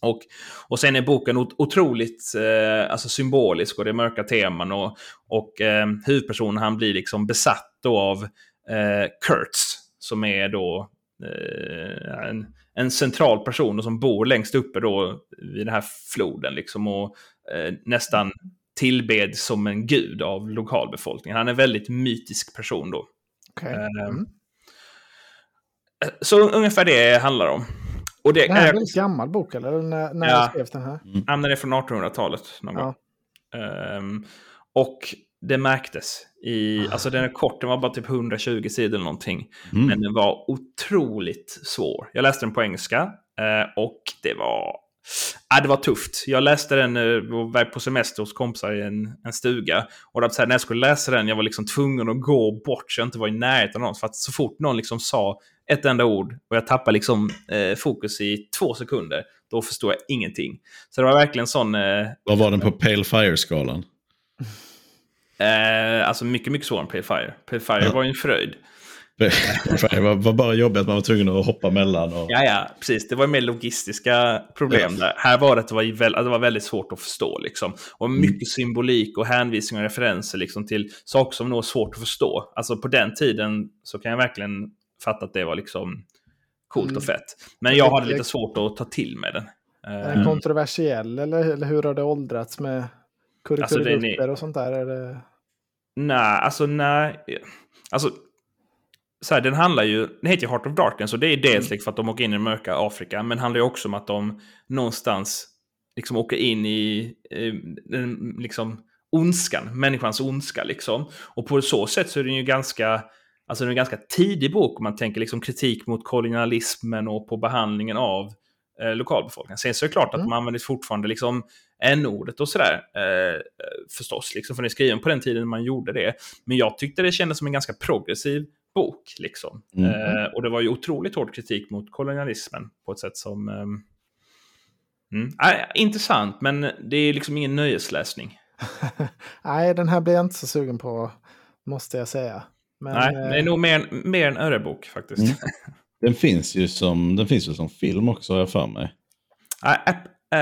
Och, och sen är boken otroligt eh, alltså symbolisk och det är mörka teman. Och, och eh, huvudpersonen han blir liksom besatt då av eh, Kurtz. Som är då eh, en, en central person och som bor längst uppe då vid den här floden. Liksom, och eh, nästan tillbed som en gud av lokalbefolkningen. Han är en väldigt mytisk person då. Okej. Eh, Mm. Så ungefär det handlar om. Och det, Det här är en väldigt gammal bok, eller? När, när Ja. skrevs den här? Men den är från 1800-talet någon Ja. gång. Ehm, och det märktes. I, alltså den är kort, den var bara typ 120 sidor eller någonting. Mm. Men den var otroligt svår. Jag läste den på engelska eh, och det var... Ja, det var tufft. Jag läste den och var på semester hos kompisar i en, en stuga. Och så här, när jag skulle läsa den, jag var liksom tvungen att gå bort så jag inte var i närheten av någon. För att så fort någon liksom sa ett enda ord och jag tappade liksom eh, fokus i två sekunder, då förstod jag ingenting. Så det var verkligen sån... Eh, Vad var den på Pale Fire-skalan? Eh, alltså mycket, mycket svårare än Pale Fire. Pale Fire ja. var ju en fröjd. det var, var bara jobbigt att man var tvungen att hoppa mellan. Och... Ja, ja, precis. Det var mer logistiska problem ja. där. Här var det att det var, väl, det var väldigt svårt att förstå. Liksom. Och mm. mycket mm. symbolik och hänvisningar och referenser liksom, till saker som nog är svårt att förstå. Alltså på den tiden så kan jag verkligen fatta att det var liksom coolt mm. och fett. Men jag hade lite svårt att ta till mig den. Är den kontroversiell eller, eller hur har det åldrats med kurrikulumgrupper alltså, och sånt där? Är det... Nej, alltså nej. Alltså, så här, den handlar ju, den heter ju Heart of Darkness och det är dels mm. för att de åker in i mörka Afrika, men handlar ju också om att de någonstans liksom åker in i eh, liksom ondskan, människans ondska liksom. Och på så sätt så är den ju ganska, alltså den är en ganska tidig bok om man tänker liksom kritik mot kolonialismen och på behandlingen av eh, lokalbefolkningen. Sen så är det klart mm. att man använder fortfarande liksom n-ordet och sådär. Eh, förstås, liksom, för det är skriven på den tiden man gjorde det. Men jag tyckte det kändes som en ganska progressiv bok. Liksom. Mm. Eh, och det var ju otroligt hård kritik mot kolonialismen på ett sätt som... Eh, mm, äh, intressant, men det är liksom ingen nöjesläsning. Nej, den här blir jag inte så sugen på, måste jag säga. Men, Nej, det är eh, nog mer, mer en örebok faktiskt. Mm. Den finns ju som, den finns ju som film också har jag för mig.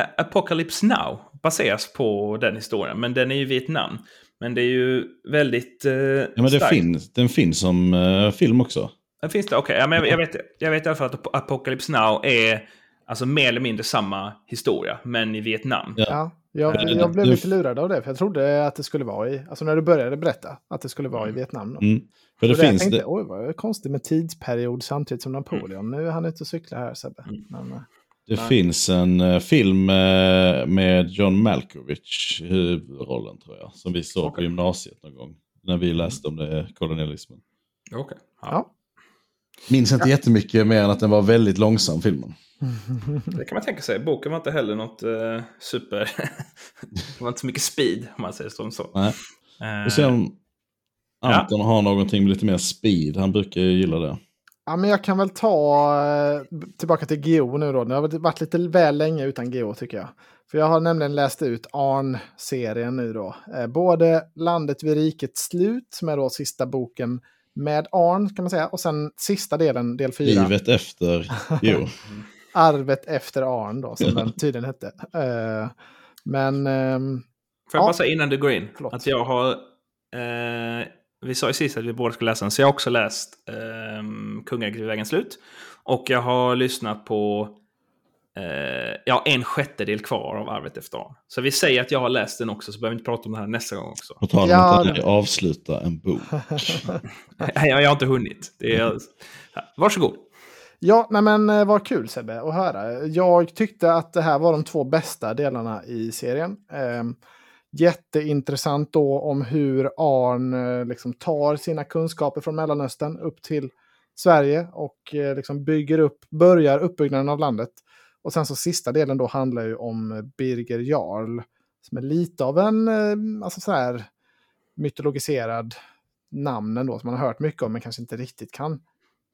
Apocalypse Now baseras på den historien, men den är ju Vietnam. Men det är ju väldigt eh, Ja, men det finns, den finns som uh, film också. Den finns det? Okej, okay. ja, jag, vet, jag vet i alla fall att Apocalypse Now är alltså mer eller mindre samma historia, men i Vietnam. Ja, ja jag, jag blev lite lurad av det, för jag trodde att det skulle vara i, alltså när du började berätta, att det skulle vara i mm. Vietnam. Mm. För det, det finns jag tänkte, det... oj vad konstigt med tidsperiod samtidigt som Napoleon. Mm. Nu är han ute och cyklar här Sebbe. Mm. Men, eh, det nej. finns en uh, film uh, med John Malkovich i huvudrollen tror jag. Som vi såg okay. på gymnasiet någon gång. När vi läste om det, kolonialismen. Okej. Okay. Ja. ja. Minns inte ja. jättemycket mer än att den var väldigt långsam filmen. Det kan man tänka sig. Boken var inte heller något uh, super... det var inte så mycket speed om man säger som så. Nej. Och sen Anton ja. har någonting med lite mer speed. Han brukar gilla det. Ja, men jag kan väl ta eh, tillbaka till Geo nu då. Det har varit lite väl länge utan Geo tycker jag. För jag har nämligen läst ut Arn-serien nu då. Eh, både Landet vid rikets slut, som är då sista boken med Arn kan man säga. Och sen sista delen, del fyra. Livet efter Geo. Arvet efter Arn då, som den tydligen hette. Uh, men... Um, Får jag ja. bara säga innan du går in, Förlåt. att jag har... Uh, vi sa ju sist att vi båda skulle läsa den, så jag har också läst um, Kungariket vid vägens slut. Och jag har lyssnat på uh, ja, en sjättedel kvar av Arvet efter Arn. Så vi säger att jag har läst den också, så behöver vi inte prata om det här nästa gång också. På tal om ja, att avsluta en bok. jag, jag har inte hunnit. Det är, varsågod. Ja, nej men eh, vad kul Sebbe att höra. Jag tyckte att det här var de två bästa delarna i serien. Um, jätteintressant då om hur Arn eh, liksom tar sina kunskaper från Mellanöstern upp till Sverige och eh, liksom bygger upp, börjar uppbyggnaden av landet. Och sen så sista delen då handlar ju om eh, Birger Jarl. Som är lite av en alltså så här, mytologiserad namnen då som man har hört mycket om men kanske inte riktigt kan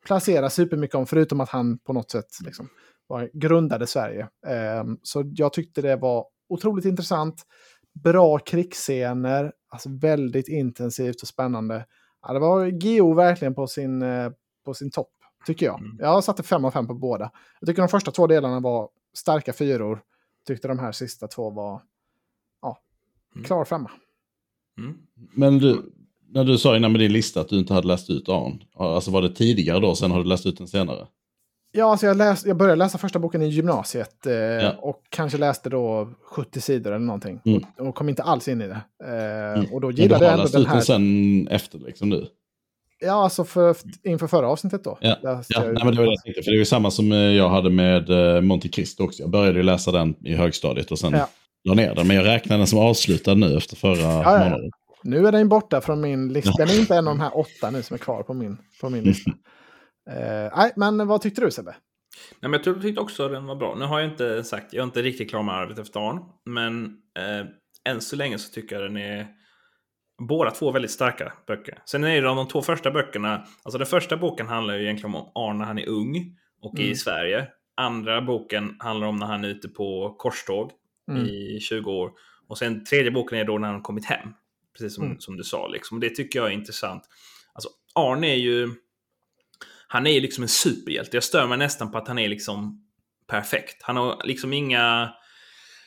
placera supermycket om. Förutom att han på något sätt liksom var, grundade Sverige. Ehm, så jag tyckte det var otroligt intressant bra krigsscener, alltså väldigt intensivt och spännande. Ja, det var Geo verkligen på sin, eh, på sin topp, tycker jag. Mm. Jag satte fem av fem på båda. Jag tycker de första två delarna var starka fyror. Tyckte de här sista två var ja, mm. klar femma. Mm. Men du, när du sa innan med din lista att du inte hade läst ut Arn, alltså var det tidigare då, sen har du läst ut den senare? Ja, alltså jag, läs, jag började läsa första boken i gymnasiet eh, ja. och kanske läste då 70 sidor eller någonting. Mm. Och, och, kom inte alls in i det. Eh, mm. Och då gillade jag ändå den här... Du sen efter liksom nu? Ja, alltså för, inför förra avsnittet då. Ja, ja. Nej, men det var det jag tänkte. För det är ju samma som eh, jag hade med uh, Monte Cristo också. Jag började läsa den i högstadiet och sen ja. la ner den. Men jag räknar den som avslutad nu efter förra ja, månaden. Nu är den borta från min lista. Den är inte en av de här åtta nu som är kvar på min, på min lista. Uh, nej, men vad tyckte du Sebbe? Nej, men jag tyckte också den var bra. Nu har jag inte sagt, jag är inte riktigt klar med arvet efter Arn, men eh, än så länge så tycker jag den är båda två väldigt starka böcker. Sen är det de två första böckerna, alltså den första boken handlar ju egentligen om Arn när han är ung och mm. i Sverige. Andra boken handlar om när han är ute på korståg mm. i 20 år. Och sen tredje boken är då när han kommit hem. Precis som, mm. som du sa. Liksom. Det tycker jag är intressant. Alltså, Arn är ju... Han är ju liksom en superhjälte. Jag stör mig nästan på att han är liksom perfekt. Han har liksom inga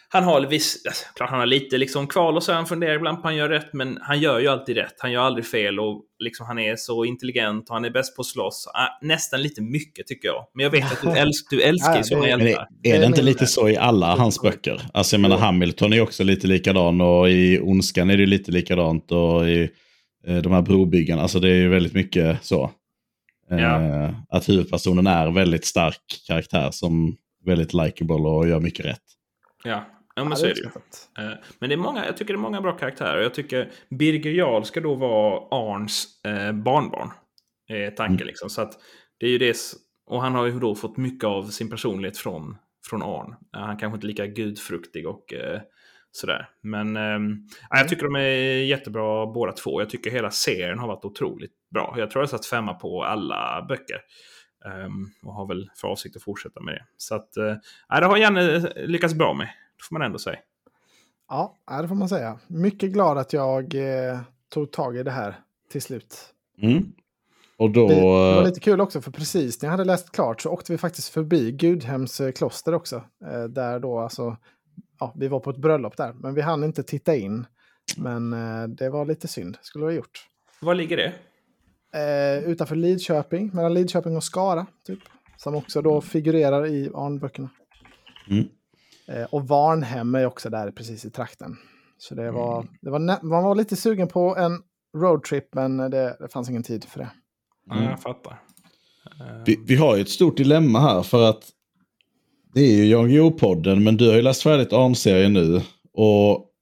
han har viss, alltså, klart han har lite liksom kval och så han funderar ibland på han gör rätt, men han gör ju alltid rätt. Han gör aldrig fel och liksom han är så intelligent och han är bäst på att slåss. Äh, nästan lite mycket tycker jag. Men jag vet att du, älsk, du älskar ju sådana hjältar. Är, det inte lite så i alla hans böcker? Alltså jag menar Hamilton är också lite likadan och i Ondskan är det lite likadant och i eh, de här brobyggarna. Alltså det är ju väldigt mycket så. Eh, ja. Att huvudpersonen är väldigt stark karaktär som väldigt likable och gör mycket rätt. Ja, Ja, men ja, så är det ju. Eh, men det är många, jag tycker det är många bra karaktärer. Jag tycker Birger Jarl ska då vara Arns eh, barnbarn. Är tanken mm. liksom. Så att det är ju det. Och han har ju då fått mycket av sin personlighet från, från Arn. Han kanske inte är lika gudfruktig och sådär. Men mm. jag tycker de är jättebra båda två. Jag tycker hela serien har varit otroligt bra. Jag tror jag satt femma på alla böcker. Um, och har väl för avsikt att fortsätta med det. Så att, uh, det har Janne lyckats bra med får man ändå säga. Ja, det får man säga. Mycket glad att jag eh, tog tag i det här till slut. Mm. Och då... Det, det, var lite kul också, för precis när jag hade läst klart så åkte vi faktiskt förbi Gudhems eh, kloster också. Eh, där då alltså, ja, vi var på ett bröllop där, men vi hann inte titta in. Men eh, det var lite synd, skulle vi ha gjort. Var ligger det? Eh, utanför Lidköping, mellan Lidköping och Skara, typ. Som också då figurerar i Arnböckerna. Mm. Eh, och Varnhem är också där precis i trakten. Så det var, mm. det var, man var lite sugen på en roadtrip men det, det fanns ingen tid för det. Mm. jag fattar. Vi, vi, har ju ett stort dilemma här för att det är ju Jan Guillou-podden men du har ju läst färdigt Arn-serien nu. Och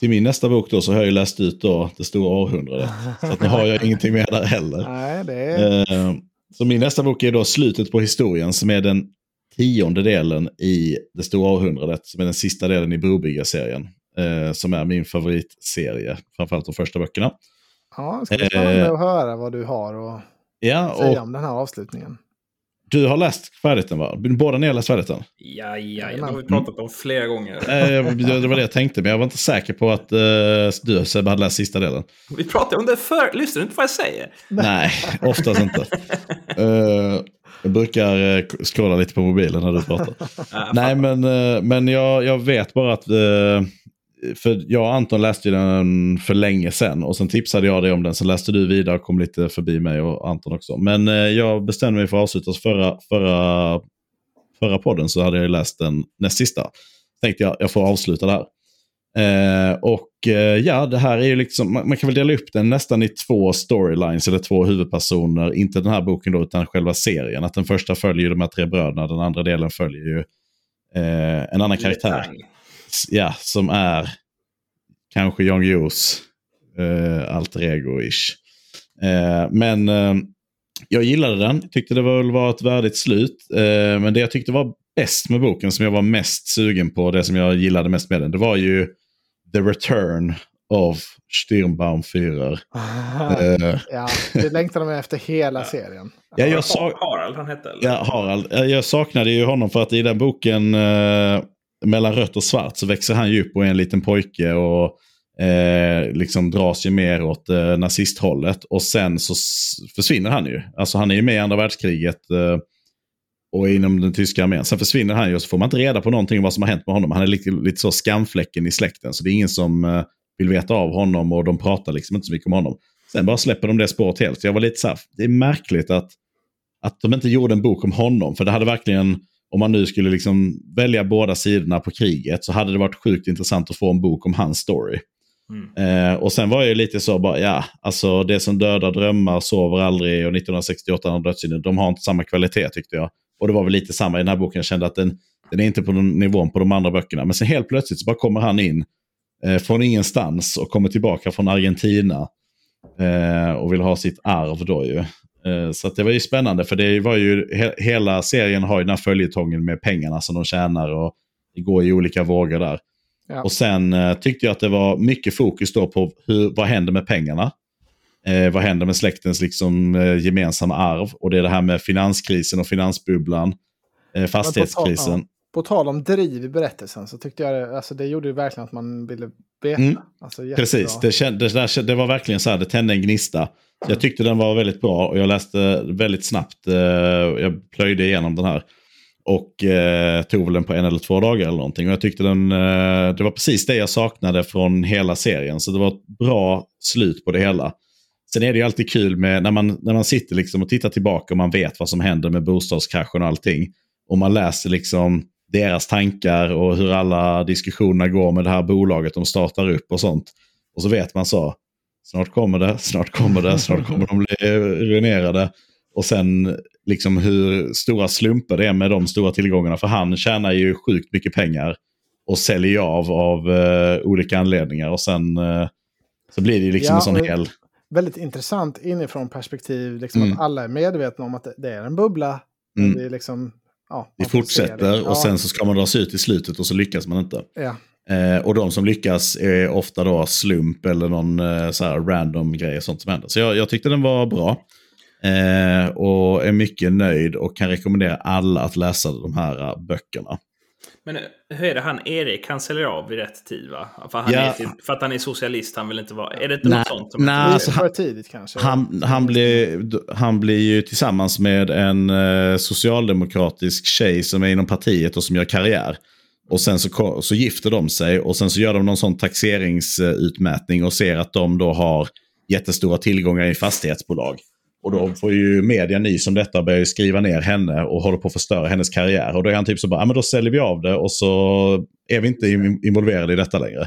till min nästa bok då så har jag läst ut då Det stora århundradet. Så att nu har jag ingenting mer där heller. Nej, det är... Eh, så min nästa bok är då Slutet på historien som är den tionde delen i Det stora århundradet, som är den sista delen i Brobyggarserien. Eh, som är min favoritserie, framförallt de första böckerna. Ja, det ska bli spännande eh, att höra vad du har att ja, säga om den här avslutningen. Du har läst färdigt den va? Båda ni har läst färdigt den? Ja, ja, det har vi pratat om flera gånger. Eh, det var det jag tänkte, men jag var inte säker på att uh, du Sebbe hade läst sista delen. Vi pratade om det förr, lyssnar du inte på vad jag säger? Nej, oftast inte. Uh, jag brukar uh, scrolla lite på mobilen när du pratar. Nej, men, uh, men jag, jag vet bara att för jag och Anton läste den för länge sedan och sen tipsade jag dig om den. Sen läste du vidare och kom lite förbi mig och Anton också. Men eh, jag bestämde mig för att avsluta förra, förra, förra podden så hade jag läst den näst sista. Tänkte jag, jag får avsluta det här. Eh, och eh, ja, det här är ju liksom, man, man, kan väl dela upp den nästan i två storylines eller två huvudpersoner. Inte den här boken då, utan själva serien. Att den första följer de här tre bröderna, den andra delen följer ju eh, en annan karaktär ja, som är kanske Jan Guillous eh, alter ego-ish. Eh, men eh, jag gillade den, tyckte det var, var ett värdigt slut. Eh, men det jag tyckte var bäst med boken, som jag var mest sugen på, det som jag gillade mest med den, det var ju The Return of Stirnbaum 4. uh, ja, det längtade man efter hela serien. Ja, jag Harald han hette? Eller? Ja, Harald. Jag saknade ju honom för att i den boken uh, mellan rött och svart så växer han ju upp och är en liten pojke och eh, liksom dras ju mer åt eh, nazisthållet. Och sen så försvinner han ju. Alltså han är ju med i andra världskriget eh, och inom den tyska armén. Sen försvinner han ju och så får man inte reda på någonting om vad som har hänt med honom. Han är lite, lite så skamfläcken i släkten. Så det är ingen som eh, vill veta av honom och de pratar liksom inte så mycket om honom. Sen bara släpper de det spåret helt. Så jag var lite så här, det är märkligt att, att de inte gjorde en bok om honom. För det hade verkligen om man nu skulle liksom välja båda sidorna på kriget så hade det varit sjukt intressant att få en bok om hans story. Mm. Eh, och sen var jag lite så bara, ja, alltså det som dödar drömmar sover aldrig och 1968 dödssynden, de har inte samma kvalitet tyckte jag. Och det var väl lite samma i den här boken, jag kände att den, den är inte på den nivån på de andra böckerna. Men sen helt plötsligt så bara kommer han in eh, från ingenstans och kommer tillbaka från Argentina. Eh, och vill ha sitt arv då ju. Eh, Så det var ju spännande för det var ju, he, hela serien har ju den här följetongen med pengarna som de tjänar och det går i olika vågor där. Ja. Och sen eh, tyckte jag att det var mycket fokus då på hur, vad händer med pengarna. Eh, vad händer med släktens liksom, eh, gemensamma arv? Och det är det här med finanskrisen och finansbubblan. Eh, fastighetskrisen. ja. På tal om driv i berättelsen så tyckte jag det, alltså det gjorde ju verkligen att man ville veta. Mm. Alltså. Precis, det, känd, det, där, det var verkligen så här, det tände en gnista. Så jag tyckte den var väldigt bra och jag läste väldigt snabbt. Eh, jag plöjde igenom den här. Och eh, tog väl den på en eller två dagar eller någonting. Och jag tyckte den, eh, det var precis det jag saknade från hela serien. Så det var ett bra slut på det hela. Sen är det ju alltid kul med när man, när man sitter liksom och tittar tillbaka och man vet vad som händer med bostadskraschen och allting. Och man läser liksom deras tankar och hur alla diskussioner går med det här bolaget de startar upp och sånt. Och så vet man så, snart kommer det, snart kommer det, snart kommer de bli ruinerade. Och sen liksom hur stora slumper det är med de stora tillgångarna. För han tjänar ju sjukt mycket pengar och säljer av av eh, olika anledningar. Och sen eh, så blir det ju liksom Ja, en sån hel... Väldigt intressant inifrån perspektiv, liksom Mm. att alla är medvetna om att det- det är en bubbla. Mm. Vi, liksom, ja, det. fortsätter Ja, och sen så ska man dra sig ut i slutet och så lyckas man inte. Ja, Eh, och de som lyckas är ofta då slump eller någon eh, så här random grej och sånt som händer. Så jag, jag tyckte den var bra. Eh, och är mycket nöjd och kan rekommendera alla att läsa de här eh, böckerna. Men hur är det, han Erik, han säljer av vid rätt tid va? För, han Ja. är, till- för att han är socialist, han vill inte vara... Är det inte något sånt? som- nej. alltså, är han- för tidigt kanske. Han, han, blir, han blir ju tillsammans med en eh, socialdemokratisk tjej som är inom partiet och som gör karriär. Och sen så, så gifter de sig och sen så gör de någon sån taxeringsutmätning och ser att de då har jättestora tillgångar i fastighetsbolag. Och då får ju media nys om detta och börjar ju skriva ner henne och håller på att förstöra hennes karriär. Och då är han typ så bara, ja men då säljer vi av det och så är vi inte involverade i detta längre.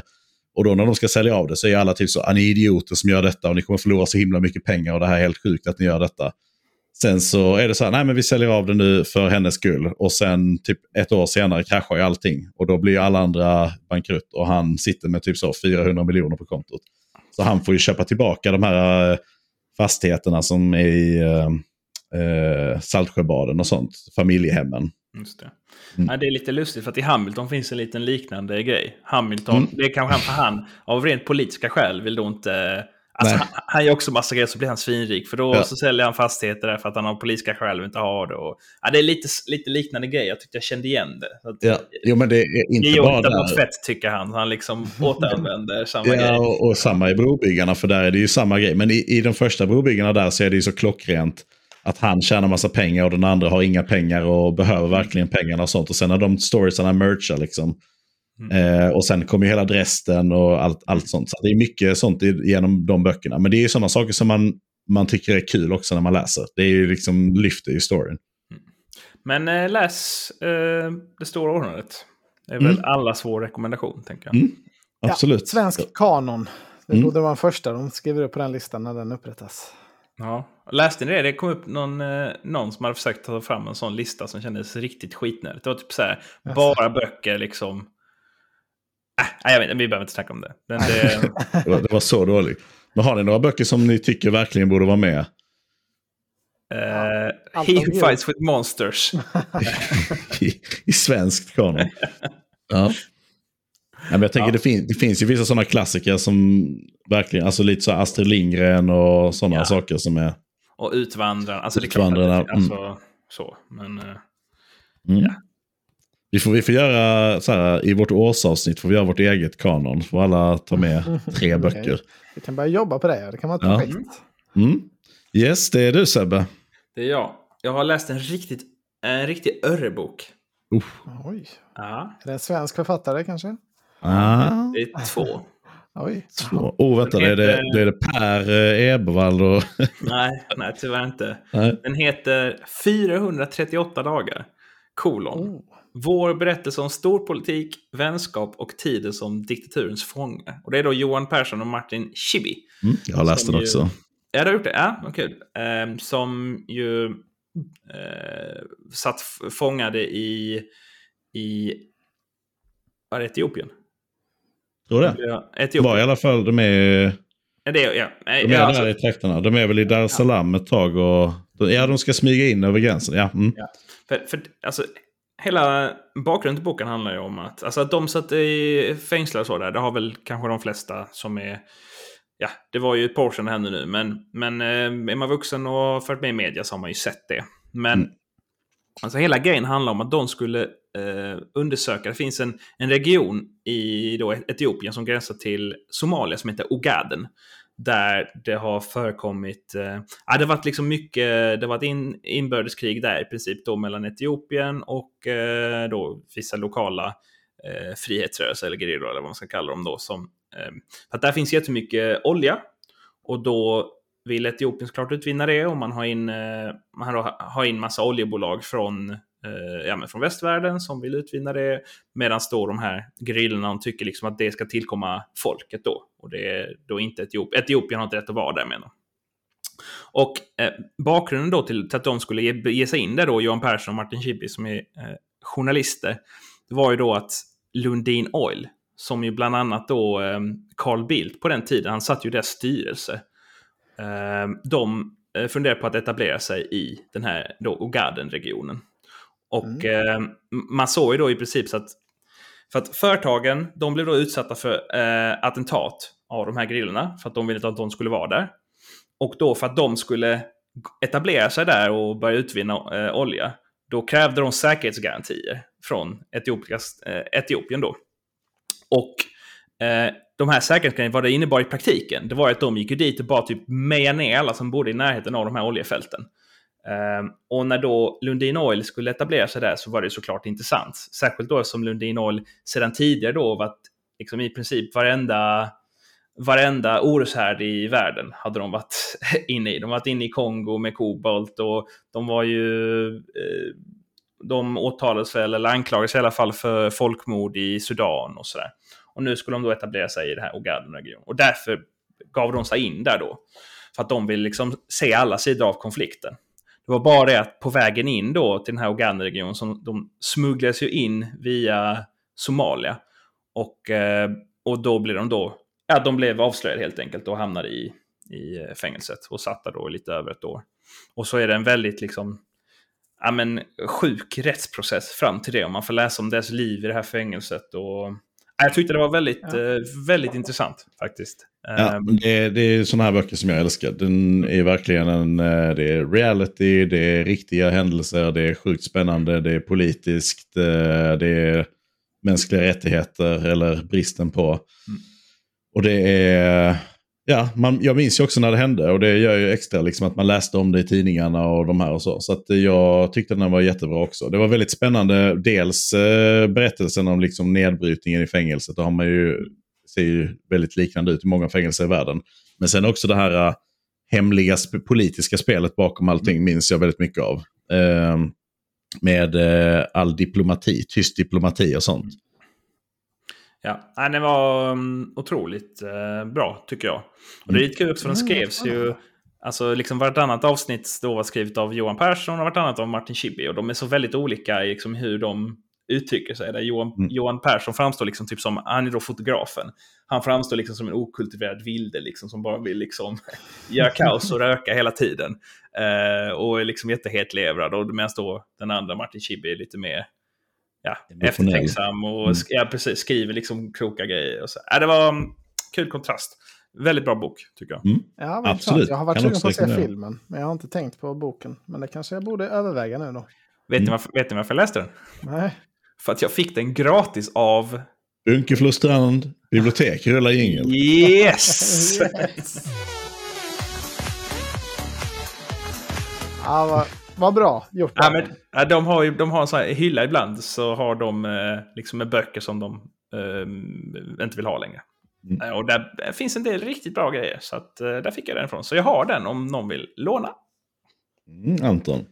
Och då när de ska sälja av det så är alla typ så, ah, ni är idioter som gör detta och ni kommer förlora så himla mycket pengar och det här är helt sjukt att ni gör detta. Sen så är det så här, nej men vi säljer av det nu för hennes skull. Och sen typ ett år senare kraschar ju allting. Och då blir ju alla andra bankrutt och han sitter med typ så 400 miljoner på kontot. Så han får ju köpa tillbaka de här eh, fastigheterna som är i eh, eh, Saltsjöbaden och sånt. Familjehemmen. Just det. Mm. Ja, det är lite lustigt för att i Hamilton finns en liten liknande grej. Hamilton, Mm. det är kanske han för han av rent politiska skäl vill då inte... Alltså han, han gör också massa grejer så blir han svinrik. För då Ja. så säljer han fastigheter där för att han av politiska skäl inte har det. Och, ja, det är lite, lite liknande grej. Jag tyckte jag kände igen det. Att, Ja. Jo men det är Det inte är bara där. fett tycker han. Han liksom återanvänder samma grej. Ja, och, och samma i brobyggarna, för där är det ju samma grej. Men i, i de första brobyggarna där så är det ju så klockrent att han tjänar massa pengar och den andra har inga pengar och behöver verkligen pengarna och sånt. Och sen när de storiesarna merchar liksom. Eh, och sen kommer ju hela Dresden och allt, allt sånt. Så det är mycket sånt genom de böckerna. Men det är ju sådana saker som man, man tycker är kul också när man läser. Det är ju liksom lyfter ju storyn. Men eh, läs eh, Det stora århundradet. Det är Mm. väl allas vår rekommendation, tänker jag. Mm. Absolut. Ja, svensk kanon. Det Mm. borde vara den första de skriver upp på den listan när den upprättas. Ja. Läste ni det? Det kom upp någon, eh, någon som hade försökt ta fram en sån lista som kändes riktigt skitnödigt. Det var typ så här, bara böcker liksom. Äh, nej, jag vet vi behöver inte snacka om det. Men det Det var, det var så dåligt. Men har ni några böcker som ni tycker verkligen borde vara med? allt He who fights with monsters. i, i svenskt kanon. Ja. Ja, men jag tänker Ja. det, fin det finns ju vissa sådana klassiker som verkligen, alltså lite så Astrid Lindgren och sådana Ja. saker som är... Och Utvandrarna. Alltså, det är klart att Utvandrarna, det- alltså, så. Men, eh, Mm. Ja. Vi, får, vi får göra så här, i vårt årsavsnitt får vi göra vårt eget kanon. Får alla ta med tre böcker. Vi kan börja jobba på det. Det kan vara ett Ja. projekt. Mm. Yes, det är du Sebbe. det är jag. Jag har läst en riktigt, en riktig örrebok. Uff. Oj. Ja, Är det en svensk författare kanske? Ah, det är två. Oj. två. Oh, vänta, det är det, det, är det Per eh, Ebervall och... Nej, nej, tyvärr inte. Nej. Den heter 438 dagar. Kolon. Oh. Vår berättelse om storpolitik, vänskap och tiden som diktaturens fånge. Och det är då Johan Persson och Martin Schibbye. Mm, jag har läst den ju- också. Ja, du har gjort det? Ja, vad kul. Ehm, som ju eh, satt fångade i, i var det Etiopien? Tror det. Ja, Etiopien. var i alla fall, de är, det, ja. De är alltså, där i trakterna. De är väl i Dar es Salaam ett tag och Ja, de ska smyga in över gränsen. Ja. Mm. ja. För, för alltså, hela bakgrunden till boken handlar ju om att, alltså att de satt i fängslar och så där, det har väl kanske de flesta som är Ja, det var ju ett par år sedan det hände nu, men, men eh, är man vuxen och följt med i media så har man ju sett det. Men mm. alltså hela grejen handlar om att de skulle eh, undersöka, det finns en, en region i då Etiopien som gränsar till Somalia som heter Ogaden där det har förekommit, eh, ja, det har varit liksom mycket, det har varit in, inbördeskrig där i princip då mellan Etiopien och eh, då vissa lokala eh, frihetsrörelser eller gerillor eller vad man ska kalla dem då. Som, eh, att där finns jättemycket olja och då vill Etiopien såklart utvinna det och man har in, eh, man har in massa oljebolag från eh, ja, men från västvärlden som vill utvinna det. Medan då de här gerillorna tycker liksom att det ska tillkomma folket då. Och det är då inte Etiopien. Etiopien har inte rätt att vara där menar Och eh, bakgrunden då till, till, att de skulle ge, ge, sig in där då, Johan Persson och Martin Schibbye som är eh, journalister, det var ju då att Lundin Oil, som ju bland annat då eh, Carl Bildt på den tiden, han satt ju i deras styrelse. Eh, de eh, funderar på att etablera sig i den här då Ogaden-regionen. Och mm. eh, man såg ju då i princip så att för att företagen, de blev då utsatta för eh, attentat av de här grillorna för att de ville inte att de skulle vara där. Och då för att de skulle etablera sig där och börja utvinna eh, olja, då krävde de säkerhetsgarantier från Etiopias, eh, Etiopien då. Och eh, de här säkerhetsgarantierna, vad det innebar i praktiken, det var att de gick dit och bara typ mejade ner alla som bodde i närheten av de här oljefälten. Ehm, och när då Lundin Oil skulle etablera sig där så var det såklart intressant. Särskilt då som Lundin Oil sedan tidigare då varit liksom i princip varenda, varenda oroshärd i världen hade de varit inne i. De har varit inne i Kongo med kobolt och de var ju eh, de åtalades väl, eller anklagades i alla fall för folkmord i Sudan och sådär. Och nu skulle de då etablera sig i det här Ogaden-regionen. Och därför gav de sig in där då. För att de vill liksom se alla sidor av konflikten. Det var bara det att på vägen in då till den här Uganda-regionen, som de smugglades ju in via Somalia. Och, eh, och då blev de då, ja de blev avslöjade helt enkelt och hamnade i, i eh, fängelset och satt där då lite över ett år. Och så är det en väldigt liksom, ja men sjuk rättsprocess fram till det. Och man får läsa om deras liv i det här fängelset och jag tyckte det var väldigt, ja. Eh, väldigt intressant faktiskt. Ja, ehm. det, det är sådana här böcker som jag älskar. Den är verkligen en, eh, det är reality, det är riktiga händelser, det är sjukt spännande, det är politiskt, eh, det är mänskliga rättigheter eller bristen på. Mm. Och det är Ja, man, jag minns ju också när det hände och det gör ju extra liksom att man läste om det i tidningarna och de här och så. Så att jag tyckte den var jättebra också. Det var väldigt spännande, dels eh, berättelsen om liksom nedbrytningen i fängelset. Det har man ju, ser ju väldigt liknande ut i många fängelser i världen. Men sen också det här uh, hemliga sp politiska spelet bakom allting minns jag väldigt mycket av. Eh, med eh, all diplomati, tyst diplomati och sånt. Ja, den var um, otroligt uh, bra tycker jag. Och det är lite kul också för den mm. skrevs ju... Alltså liksom vartannat avsnitt då var skrivet av Johan Persson och vartannat av Martin Schibbye. Och de är så väldigt olika i liksom hur de uttrycker sig. Där Johan, mm. Johan Persson framstår liksom typ som, han är då fotografen. Han framstår liksom som en okultiverad vilde liksom, som bara vill liksom göra kaos och röka hela tiden. Uh, och är liksom jättehetlevrad. Och medan då den andra Martin Schibbye är lite mer ja, eftertänksam och mm. ja, precis, skriver liksom kloka grejer. Och så. Ja, det var en kul kontrast. Väldigt bra bok, tycker jag. Mm. Ja, Absolut. Jag har varit sugen på att se filmen, men jag har inte tänkt på boken. Men det kanske jag borde överväga nu då. Vet, mm. ni, varför, vet ni varför jag läste den? Nej. För att jag fick den gratis av... Bunkeflostrand bibliotek, rulla jingel. Yes! yes. ja, vad, vad bra gjort. Ja, men, de, har ju, de har en sån här hylla ibland så har de eh, liksom med böcker som de eh, inte vill ha längre. Mm. Och där finns en del riktigt bra grejer. Så att, eh, där fick jag den ifrån. Så jag har den om någon vill låna. Mm, Anton?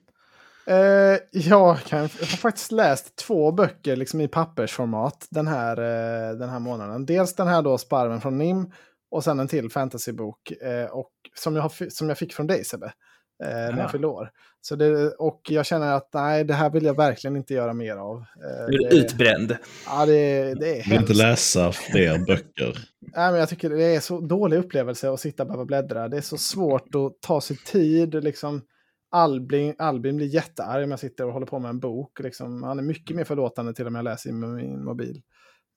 Uh, jag, kan, jag har faktiskt läst två böcker liksom i pappersformat den här, uh, den här månaden. Dels den här då, Sparven från NIM och sen en till fantasybok uh, och, som, jag som jag fick från dig Sebbe eh, när jag fyllde år. Så det, och jag känner att nej, det här vill jag verkligen inte göra mer av. Eh, du är det, utbränd. Ja, det, det är Vill inte läsa fler böcker. Nej, men jag tycker det är så dålig upplevelse att sitta och behöva bläddra. Det är så svårt att ta sig tid. Liksom, Albin, Albin blir jättearg om jag sitter och håller på med en bok. Liksom. Han är mycket mer förlåtande till om jag läser i min mobil.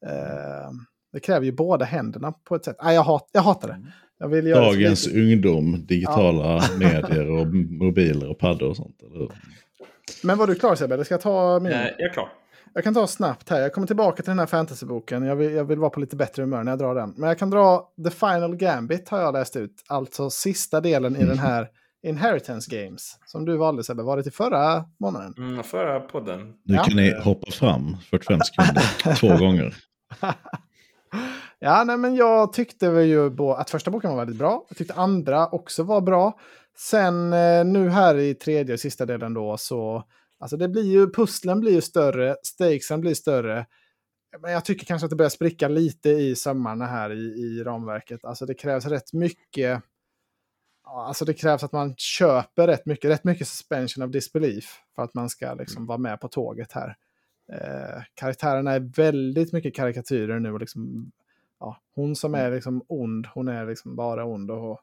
Eh, det kräver ju båda händerna på ett sätt. Ah, jag, hat, jag hatar det. Jag vill göra Dagens lite... ungdom, digitala medier och mobiler och paddor och sånt. Eller? Men var du klar Sebbe? Ska jag ta min? Eh, jag är klar. Jag kan ta snabbt här. Jag kommer tillbaka till den här fantasyboken. Jag vill, jag vill vara på lite bättre humör när jag drar den. Men jag kan dra The Final Gambit har jag läst ut. Alltså sista delen i den här Inheritance Games. Som du valde Sebbe. Var det till förra månaden? Mm, förra podden. Nu Ja. kan ni hoppa fram 45 sekunder två gånger. Ja, nej, men jag tyckte väl ju bo- att första boken var väldigt bra. Jag tyckte andra också var bra. Sen eh, nu här i tredje och sista delen då så... Alltså det blir ju, pusslen blir ju större, stakesen blir större. Men jag tycker kanske att det börjar spricka lite i sömmarna här i, i ramverket. Alltså det krävs rätt mycket... Alltså det krävs att man köper rätt mycket, rätt mycket suspension of disbelief för att man ska liksom vara med på tåget här. Eh, karaktärerna är väldigt mycket karikatyrer nu. Och liksom, ja, hon som är liksom ond, hon är liksom bara ond. Och,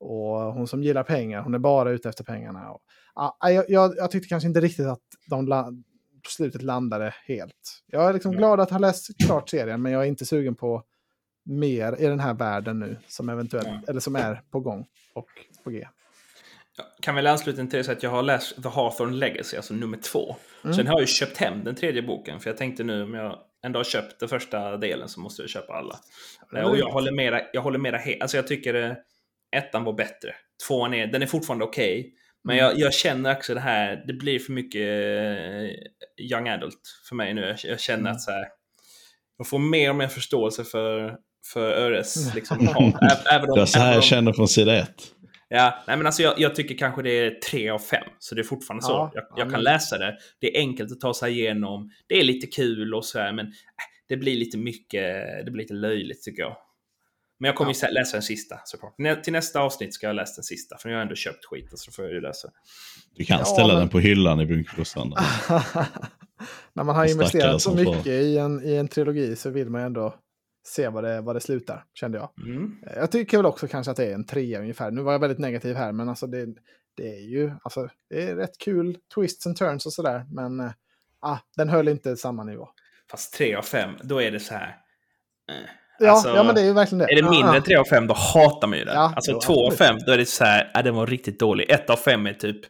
och hon som gillar pengar, hon är bara ute efter pengarna. Och, ja, jag, jag, jag tyckte kanske inte riktigt att de la, på slutet landade helt. Jag är liksom Ja. glad att ha läst klart serien, men jag är inte sugen på mer i den här världen nu som eventuellt, Ja. eller som är på gång och på G. Kan väl ansluta till det så att jag har läst The Hawthorne Legacy, alltså nummer två. Mm. Sen har jag ju köpt hem den tredje boken, för jag tänkte nu om jag ändå har köpt den första delen så måste jag köpa alla. Eh, och jag håller mera, jag håller mera he- Alltså jag tycker eh, ettan var bättre. Tvåan är, den är fortfarande okej. men Mm. jag, jag känner också det här, det blir för mycket eh, young adult för mig nu. Jag, jag känner Mm. att så här, jag får mer och mer förståelse för, för Öres liksom, hat. Ä- även om, Det är så här jag känner från sida ett. Ja, nej men alltså jag, jag tycker kanske det är tre av fem. Så det är fortfarande så. Ja, jag ja, jag kan läsa det. Det är enkelt att ta sig igenom. Det är lite kul och så här, men äh, det blir lite mycket, det blir lite löjligt tycker jag. Men jag kommer ju sä- läsa den sista såklart. Nä, till nästa avsnitt ska jag läsa den sista, för jag har ändå köpt skiten så får jag ju läsa. Du kan Ja, ställa men- den på hyllan i bunkerdossan. När man har investerat så får- mycket i en, i en trilogi så vill man ju ändå se vad det, vad det slutar, kände jag. Mm. Jag tycker väl också kanske att det är en trea ungefär. Nu var jag väldigt negativ här, men alltså det, det är ju alltså, det är rätt kul twists and turns och sådär. Men eh, ah, den höll inte samma nivå. Fast tre av fem, då är det så här. eh. Ja, Alltså, ja men det är ju verkligen det. Är det mindre än 3 av 5 då hatar man ju den. Ja, alltså jo, 2 av. 5 då är det så här, ja den var riktigt dålig. 1 av 5 är typ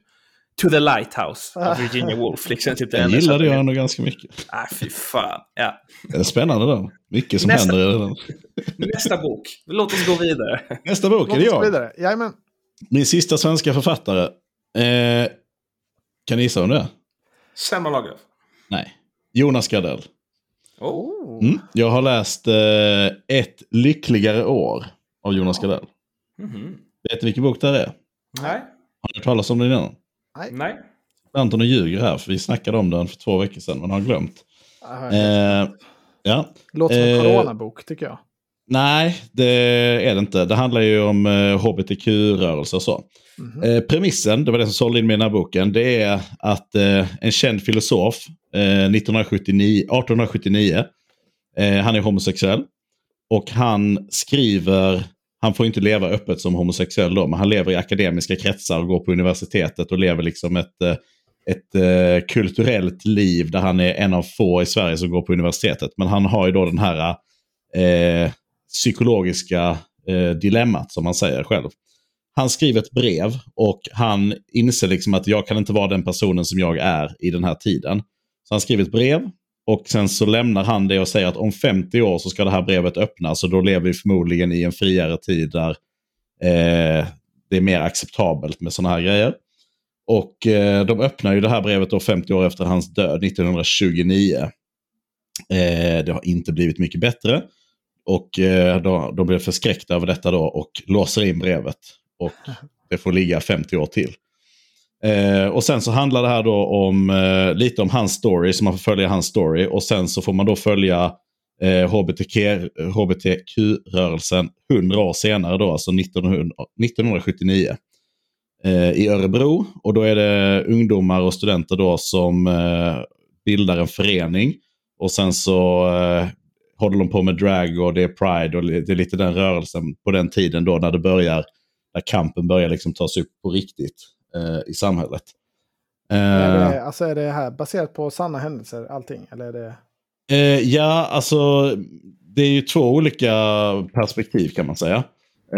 To the Lighthouse av Virginia Woolf. Liksom, typ Den gillade jag ändå ganska mycket. Ah, fy fan. Ja. Det är spännande då. Mycket som Nästa. händer i den. Nästa bok. Låt oss gå vidare. Nästa bok är det jag. vidare. Jajamän. Min sista svenska författare. Eh, kan ni gissa om det är? Selma Lagerlöf. Nej. Jonas Gardell. Oh. Mm. Jag har läst eh, Ett lyckligare år av Jonas Gardell. Mhm. Vet ni vilken bok det här är? Nej. Har ni hört talas om den innan? Nej. Anton och ljuger här, för vi snackade om den för två veckor sedan, men har glömt. Ah, Eh, ja. Låter som en eh, coronabok tycker jag. Nej, det är det inte. Det handlar ju om eh, hbtq-rörelse och så. Mhm. Eh, premissen, det var det som sålde in mig i den här boken, det är att eh, en känd filosof eh, 1979, 1879, eh, han är homosexuell. Och han skriver, han får inte leva öppet som homosexuell då, men han lever i akademiska kretsar och går på universitetet och lever liksom ett, eh, ett eh, kulturellt liv där han är en av få i Sverige som går på universitetet. Men han har ju då den här eh, psykologiska eh, dilemmat som han säger själv. Han skriver ett brev och han inser liksom att jag kan inte vara den personen som jag är i den här tiden. Så han skriver ett brev och sen så lämnar han det och säger att om 50 år så ska det här brevet öppnas och då lever vi förmodligen i en friare tid där eh, det är mer acceptabelt med sådana här grejer. Och eh, de öppnar ju det här brevet då 50 år efter hans död, 1929. Eh, det har inte blivit mycket bättre. Och eh, de, de blev förskräckta över detta då och låser in brevet. Och det får ligga 50 år till. Eh, och sen så handlar det här då om eh, lite om hans story, så man får följa hans story. Och sen så får man då följa eh, HBTQ, HBTQ-rörelsen 100 år senare då, alltså 1900, 1979. Eh, I Örebro. Och då är det ungdomar och studenter då som eh, bildar en förening. Och sen så eh, håller de på med drag och det är pride och det är lite den rörelsen på den tiden då när det börjar, när kampen börjar liksom tas upp på riktigt eh, i samhället. Är Eh, det, alltså är det här baserat på sanna händelser allting? Eller är det... Eh, ja, alltså det är ju två olika perspektiv kan man säga.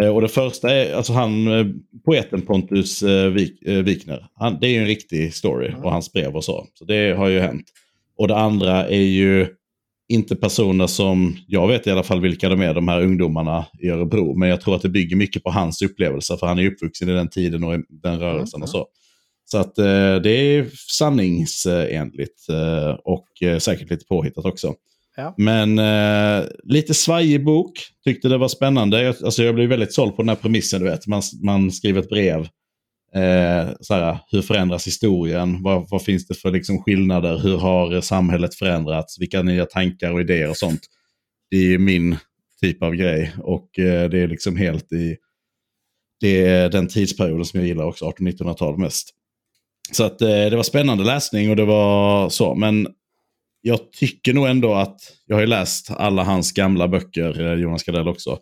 Eh, och det första är alltså han, eh, poeten Pontus eh, Wik, eh, Wikner. Han, det är ju en riktig story Mm. och hans brev och så. Så det har ju hänt. Och det andra är ju inte personer som, jag vet i alla fall vilka de är, de här ungdomarna i Örebro. Men jag tror att det bygger mycket på hans upplevelser, för han är uppvuxen i den tiden och den rörelsen Mm, och så. Så att eh, det är sanningsenligt eh, och eh, säkert lite påhittat också. Ja. Men eh, lite svajig bok. Tyckte det var spännande. Jag, alltså jag blev väldigt såld på den här premissen. Du vet. Man, man skriver ett brev. Eh, såhär, hur förändras historien? Vad, vad finns det för liksom, skillnader? Hur har samhället förändrats? Vilka nya tankar och idéer och sånt? Det är min typ av grej. Och eh, det är liksom helt i det är den tidsperioden som jag gillar också, 1800-1900-tal mest. Så att eh, det var spännande läsning och det var så. Men jag tycker nog ändå att, jag har ju läst alla hans gamla böcker, eh, Jonas Gardell också.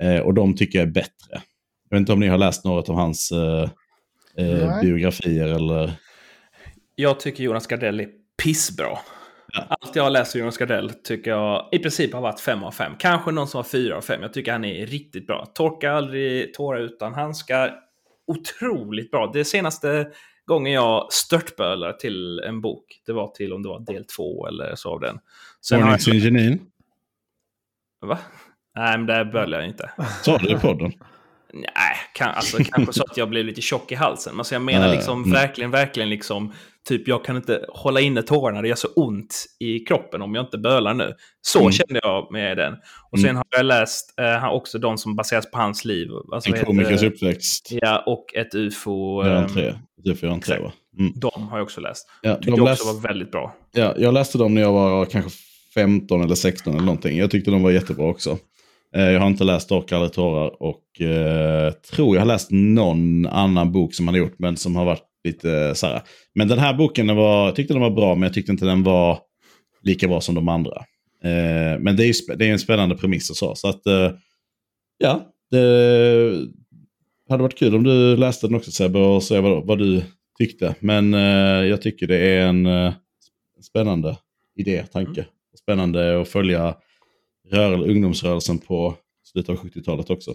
Eh, och de tycker jag är bättre. Jag vet inte om ni har läst något av hans eh, eh, biografier eller... Jag tycker Jonas Gardell är pissbra. Ja. Allt jag har läst av Jonas Gardell tycker jag i princip har varit 5 av 5. Kanske någon som var 4 av 5. Jag tycker han är riktigt bra. Torkar aldrig tårar utan handskar. Otroligt bra. Det senaste gången jag störtbölar till en bok, det var till om det var del 2 eller så av den. Har Morning jag... Va? Nej, men det bölar jag inte. Sa du det i podden? Nej, kan, alltså, kanske så att jag blev lite tjock i halsen. Alltså, jag menar liksom mm. verkligen, verkligen liksom, typ jag kan inte hålla inne tårarna, det gör så ont i kroppen om jag inte bölar nu. Så Mm. kände jag med den. Och sen Mm. har jag läst eh, också de som baseras på hans liv. Alltså, En komikers uppväxt. Ja, och ett ufo. Göran ehm, tre. Du får göra en tre exakt. va? Mm. de har jag också läst. Ja, Tyckte de jag läs... också var väldigt bra. ja, jag läste dem när jag var kanske 15 eller 16 eller någonting. Jag tyckte de var jättebra också. Eh, Jag har inte läst Torka aldrig tårar och eh, tror jag har läst någon annan bok som han har gjort men som har varit lite så här. Men den här boken den var, jag tyckte den var bra men jag tyckte inte den var lika bra som de andra. Eh, men det är, ju det är en spännande premiss och så. Så att eh, ja, det hade varit kul om du läste den också Sebbe och se vad, vad du tyckte. Men eh, jag tycker det är en eh, spännande idé, tanke. Spännande att följa rör, ungdomsrörelsen på slutet av 70-talet också.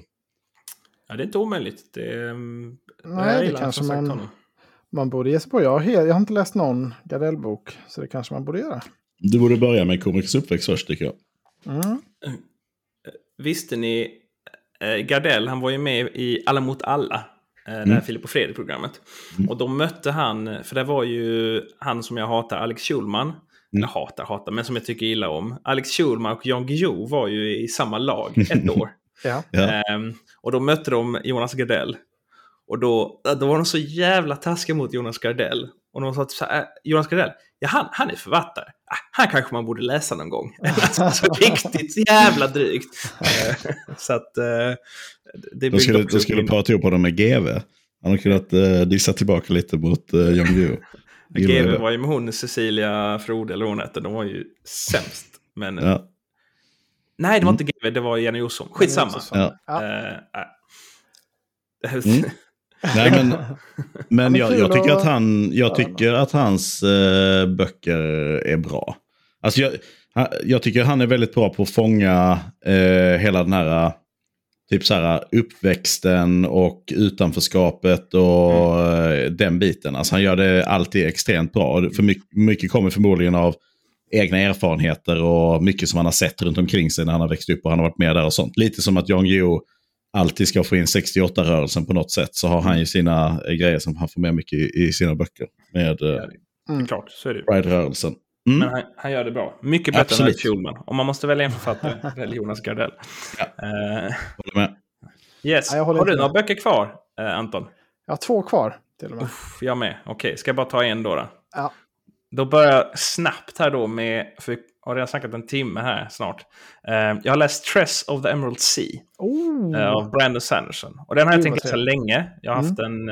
Ja, det är inte omöjligt. Det, ehm, Nej, det kanske man- honom. Man borde ge sig på. Jag har, jag har inte läst någon Gardell-bok. Så det kanske man borde göra. Du borde börja med komikers uppväxt först tycker jag. Mm. Visste ni, eh, Gardell, han var ju med i Alla mot alla. Eh, det här Mm. Filip och Fredrik-programmet. Mm. Och då mötte han, för det var ju han som jag hatar, Alex Schulman. Eller hatar, hatar, men som jag tycker illa om. Alex Schulman och Jan Guillou var ju i samma lag ett år. Ja. Ehm, och då mötte de Jonas Gardell. Och då, då var de så jävla taskiga mot Jonas Gardell. Och de sa typ så här, "Äh, Jonas Gardell, ja han, han är författare. Ah, han kanske man borde läsa någon gång. alltså, så riktigt jävla drygt. Eh, så att... eh, det byggde skulle, då skulle prata ihop honom med GV. Han har kunnat uh, dissa tillbaka lite mot uh, Jan Guillou. GW var ju med hon Cecilia Frode, eller hon hette. De var ju sämst. Men... Ja. Nej, det var Mm. inte GW, det var Jenny Olsson. Skitsamma. Ja. Ja. Äh. Mm. Nej, men, men jag, jag tycker att- han, jag Ja. tycker att hans eh, böcker är bra. Alltså jag, jag tycker han är väldigt bra på att fånga eh, hela den här typ så här, uppväxten och utanförskapet och eh, den biten. Alltså han gör det alltid extremt bra. Och För mycket, mycket kommer förmodligen av egna erfarenheter och mycket som han har sett runt omkring sig när han har växt upp och han har varit med där och sånt. Lite som att Jan Guillou alltid ska få in 68-rörelsen på något sätt så har han ju sina eh, grejer som han får med mycket i, i sina böcker. Med eh, Mm. Pride-rörelsen. Mm. Men han, han gör det bra. Mycket bättre Absolut. än Schulman. Om man måste välja en författare, välj Jonas Gardell. Ja. Eh, Håller med. yes. Ja, jag håller Har du några böcker kvar, eh, Anton? Jag har två kvar till och med. Uff, jag med. Okej, ska jag bara ta en då? Då, Ja. då börjar jag snabbt här då med, för vi har redan snackat en timme här snart. Eh, jag har läst Tress of the Emerald Sea Oh. av Brandon Sanderson. Och den har jag tänkt läsa länge. Jag har haft den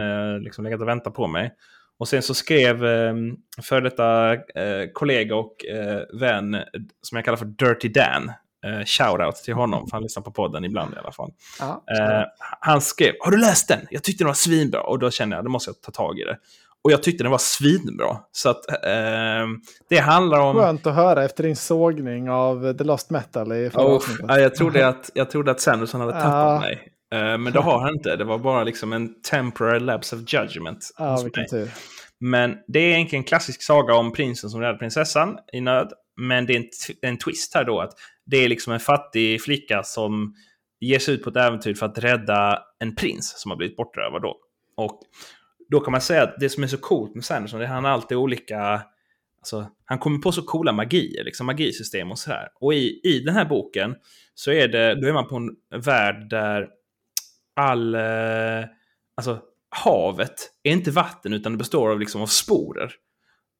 liksom legat och väntat på mig. Och sen så skrev eh, för detta eh, kollega och eh, vän som jag kallar för Dirty Dan Eh, shoutout till honom, för han lyssnar på podden ibland i alla fall. Ja. Eh, han skrev, har du läst den? Jag tyckte den var svinbra. Och då kände jag, då måste jag ta tag i det. Och jag tyckte den var svinbra. Så att eh, det handlar om... Skönt att höra efter din sågning av The Lost Metal i förra Oh, jag, trodde att, jag trodde att Sanderson hade tappat Ja. mig. Eh, men det har han inte. Det var bara liksom en temporary lapse of judgment. Tur. Men det är egentligen en klassisk saga om prinsen som räddade prinsessan i nöd. Men det är en, en twist här då att det är liksom en fattig flicka som ger sig ut på ett äventyr för att rädda en prins som har blivit bortrövad då. Och då kan man säga att det som är så coolt med Sanderson är att han har alltid olika... Alltså, han kommer på så coola magier, liksom magisystem och sådär. Och i, i den här boken så är det, då är man på en värld där all... Eh, alltså, havet är inte vatten utan det består av, liksom, av sporer.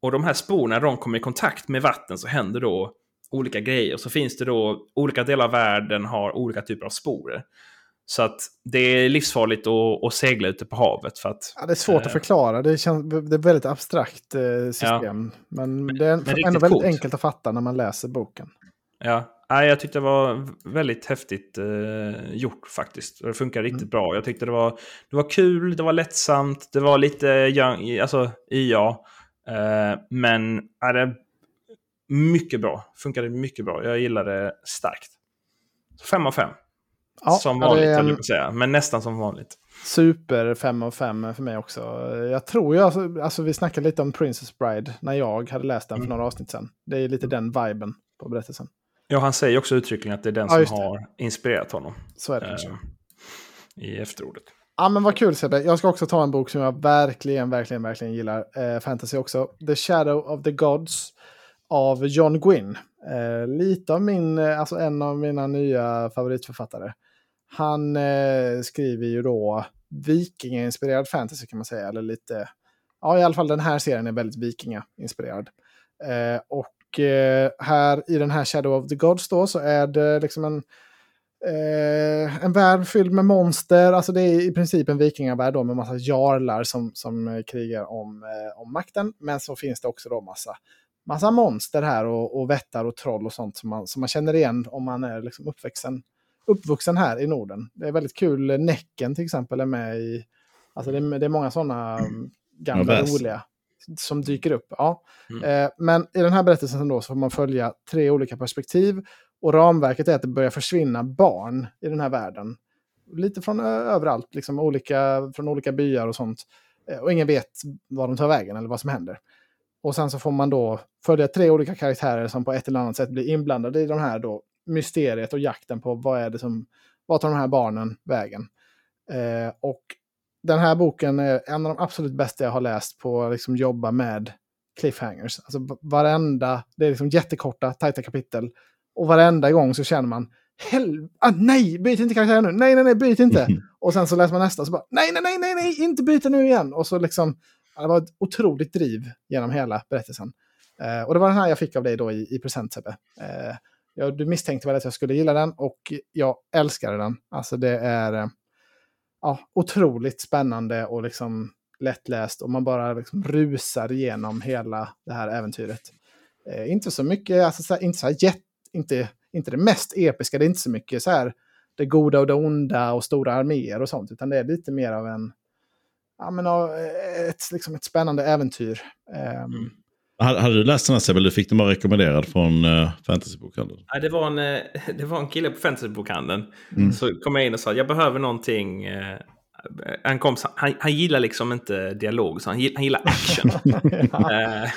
Och de här sporerna, de kommer i kontakt med vatten så händer då olika grejer. Så finns det då, olika delar av världen har olika typer av sporer. Så att det är livsfarligt att, att segla ute på havet för att... Ja, det är svårt Eh. att förklara. Det, känns, det är ett väldigt abstrakt eh, system. Men det är riktigt ändå väldigt coolt. enkelt att fatta när man läser boken. Ja, nej, jag tyckte det var väldigt häftigt eh, gjort faktiskt. Det funkar riktigt Mm. bra. Jag tyckte det var, det var kul, det var lättsamt, det var lite young, alltså IA. Eh, men ja, det mycket bra. Funkade mycket bra. Jag gillade det starkt. Fem av fem. Ja, som ja, vanligt, är höll jag på säga. Men nästan som vanligt. super 5 av 5 för mig också. Jag tror ju, alltså, alltså vi snackade lite om Princess Bride när jag hade läst den för Mm. några avsnitt sedan. Det är lite den viben på berättelsen. Ja, han säger också uttryckligen att det är den Ja, som har inspirerat honom. Så är det kanske. Eh, I efterordet. Ja men vad kul Sebbe. Jag ska också ta en bok som jag verkligen, verkligen, verkligen gillar. Eh, fantasy också. The Shadow of the Gods av John Gwynne. Eh, lite av min, eh, alltså en av mina nya favoritförfattare. Han eh, skriver ju då vikingainspirerad fantasy kan man säga. Eller lite, ja i alla fall den här serien är väldigt vikingainspirerad. Eh, och eh, här i den här Shadow of the Gods då så är det liksom en Eh, en värld fylld med monster. Alltså det är i princip en vikingavärld då med massa jarlar som, som eh, krigar om, eh, om makten. Men så finns det också då massa, massa monster här och, och vättar och troll och sånt som man, som man känner igen om man är liksom uppvuxen, uppvuxen här i Norden. Det är väldigt kul. Näcken till exempel är med i... Alltså det, är- det är många sådana mm, gamla roliga som dyker upp. Ja. Mm. Eh, men i den här berättelsen då så får man följa tre olika perspektiv. Och ramverket är att det börjar försvinna barn i den här världen. Lite från överallt, liksom olika, från olika byar och sånt. Eh, och ingen vet var de tar vägen eller vad som händer. Och sen så får man då följa tre olika karaktärer som på ett eller annat sätt blir inblandade i de här då mysteriet och jakten på vad är det som, vad tar de här barnen vägen. Eh, och den här boken är en av de absolut bästa jag har läst på att liksom jobba med cliffhangers. Alltså varenda, det är liksom jättekorta, tajta kapitel. Och varenda gång så känner man, Hel ah, nej, byt inte karaktär nu, nej, nej, nej, byt inte. Och sen så läser man nästa så bara, nej, nej, nej, nej, nej, inte byta nu igen. Och så liksom, det var ett otroligt driv genom hela berättelsen. Eh, och det var den här jag fick av dig då i, i present, Sebbe. Eh, ja, du misstänkte väl att jag skulle gilla den och jag älskade den. Alltså det är eh, ja, otroligt spännande och liksom lättläst och man bara liksom rusar igenom hela det här äventyret. Eh, inte så mycket, alltså så här, inte så här jätt, inte, inte det mest episka, det är inte så mycket så här det goda och det onda och stora arméer och sånt, utan det är lite mer av en, ja men av eh, ett, liksom ett spännande äventyr. Eh, Mm. Hade, du läst den här Sebbe? Du fick den bara rekommenderad från uh, fantasybokhandeln. Ja, det, var en, eh, det var en kille på fantasybokhandeln. Mm. Så kom jag in och sa jag behöver någonting. eh, Han, kom, han, han gillar liksom inte dialog, så han, han gillar action. ja. Eh,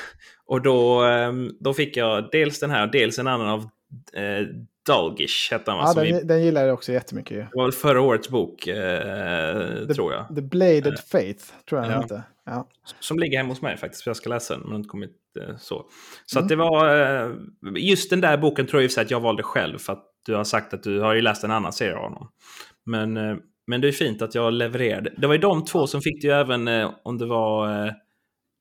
och då, eh, då fick jag dels den här dels en annan av eh, Dalgish, hette han va? ja, som i, den, den gillar jag också jättemycket. ju. det var väl förra årets bok, eh, tror jag. The Bladed Faith, tror jag den Ja. hette. Ja. Som ligger hemma hos mig faktiskt, för jag ska läsa den, men den inte kommit eh, så. Så Mm. att det var... Eh, just den där boken tror jag i att jag valde själv, för att du har sagt att du har ju läst en annan serie av honom. Men, eh, men det är fint att jag levererade. Det var ju de två som fick det ju även eh, om det var eh,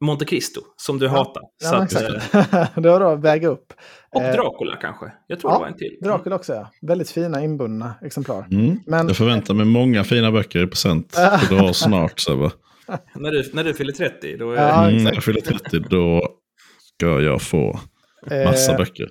Monte Cristo, som du hatar. Ja, Så men att, eh, exakt. det var då att väga upp. och Eh, Dracula kanske. Jag tror ja, det var en till. Dracula också, ja. Väldigt fina inbundna exemplar. Mm. Men Jag förväntar mig många fina böcker i present. För du har snart Sebbe. När, du, när du fyller 30, då är Ja, Mm, exakt. när jag fyller 30 då ska jag få massa eh, böcker.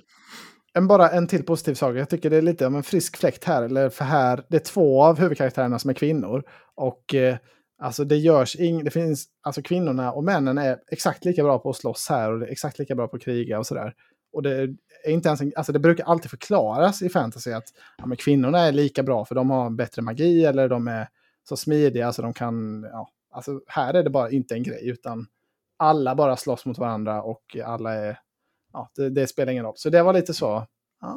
en, bara en till positiv sak. Jag tycker det är lite av en frisk fläkt här. Eller för här, det är två av huvudkaraktärerna som är kvinnor. Och eh, alltså det görs ing, det finns, alltså kvinnorna och männen är exakt lika bra på att slåss här och det är exakt lika bra på att kriga och sådär. Och det är inte ens en, alltså det brukar alltid förklaras i fantasy att ja, men kvinnorna är lika bra för de har bättre magi eller de är så smidiga så de kan, ja, alltså här är det bara inte en grej utan alla bara slåss mot varandra och alla är, ja, det, det spelar ingen roll. Så det var lite så,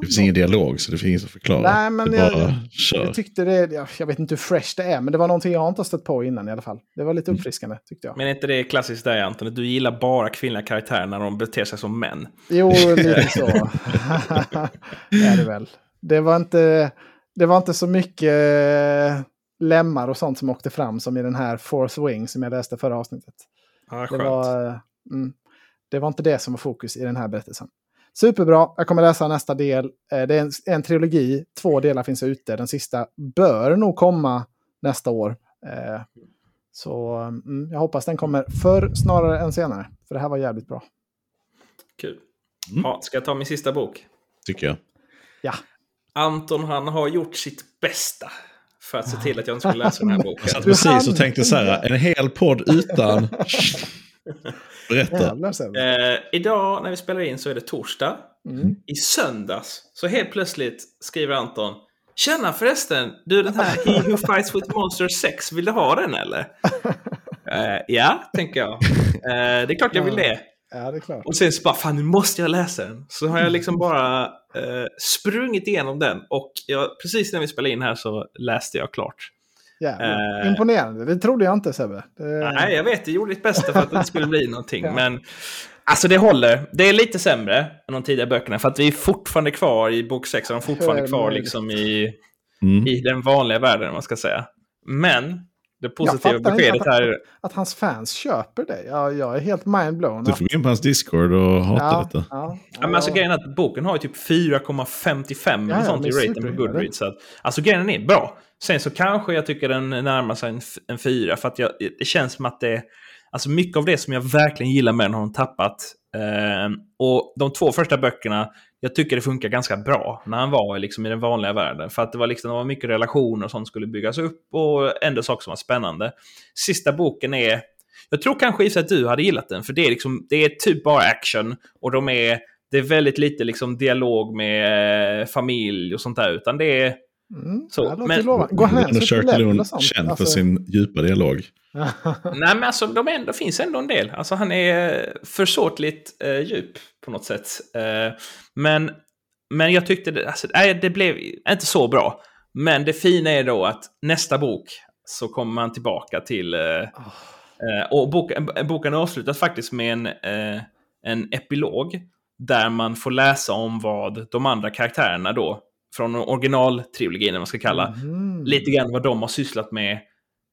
det finns ingen dialog så det finns inget att förklara. Nej, men det jag- bara kör. Jag tyckte det, jag, jag vet inte hur fresh det är, men det var någonting jag inte har stött på innan i alla fall. Det var lite uppfriskande tyckte jag. Men är inte det klassiskt där Anton? Att du gillar bara kvinnliga karaktärer när de beter sig som män. Jo, lite så. det är det väl. Det var inte, det var inte så mycket eh, lemmar och sånt som åkte fram som i den här Fourth Wing som jag läste förra avsnittet. Ja, Det var, eh, mm, det var inte det som var fokus i den här berättelsen. Superbra, jag kommer läsa nästa del. Eh, Det är en, en trilogi, två delar finns ute. Den sista bör nog komma nästa år. Eh, Så mm, jag hoppas den kommer förr snarare än senare. För det här var jävligt bra. Kul. Mm. Ja, ska jag ta min sista bok? Tycker jag. Ja, Anton han har gjort sitt bästa för att se till att jag inte skulle läsa den här boken. Jag satt precis och tänkte så här, en hel podd utan... Berätta. Eh, idag när vi spelar in så är det torsdag. Mm. I söndags så helt plötsligt skriver Anton Tjena förresten, du den här He Who Fights With Monsters 6, vill du ha den eller? Eh, ja, tänker jag. Eh, det är klart jag vill det. Ja, det är klart. Och sen så bara, fan nu måste jag läsa den. Så har jag liksom bara eh, sprungit igenom den och jag, precis när vi spelade in här så läste jag klart. Jävlar. Eh. Imponerande. Det trodde jag inte Sebbe. Det... Nej, jag vet, jag gjorde ditt bästa för att det inte skulle bli någonting. Men alltså det håller. Det är lite sämre än de tidigare böckerna för att vi är fortfarande kvar i bok 6 och de är fortfarande är kvar liksom i, Mm. i den vanliga världen, om man ska säga. Men det positiva beskedet att- här är... Att hans fans köper det. Jag, jag är helt mindblown. Du får gå in på hans Discord och hata ja, lite. ja, Ja, men alltså, grejen är att boken har ju typ 4,55 eller Ja, ja, sånt i rating på. Goodreads. Så att, alltså grejen är bra. Sen så kanske jag tycker den närmar sig en, en fyra för att jag, det känns som att det... Alltså mycket av det som jag verkligen gillar med den har de tappat. Ehm, och de två första böckerna, jag tycker det funkar ganska bra när han var liksom i den vanliga världen. För att det var, liksom, det var mycket relationer och sånt skulle byggas upp och ändå saker som var spännande. Sista boken är... Jag tror kanske i för att du hade gillat den, för det är, liksom, det är typ bara action och de är, det är väldigt lite liksom dialog med eh, familj och sånt där, utan det är... Mm, Så, men- i Shark level Loon och sånt? känd för Alltså- sin djupa dialog. Nej, men alltså de ändå, finns ändå en del. Alltså han är försåtligt eh, djup på något sätt. Eh, men, men jag tyckte det, alltså, nej, det blev inte så bra. Men det fina är då att nästa bok så kommer man tillbaka till... Eh, eh, och boken, boken avslutas faktiskt med en, eh, en epilog där man får läsa om vad de andra karaktärerna då, från originaltrilogin, man ska kalla, Mhm. lite grann vad de har sysslat med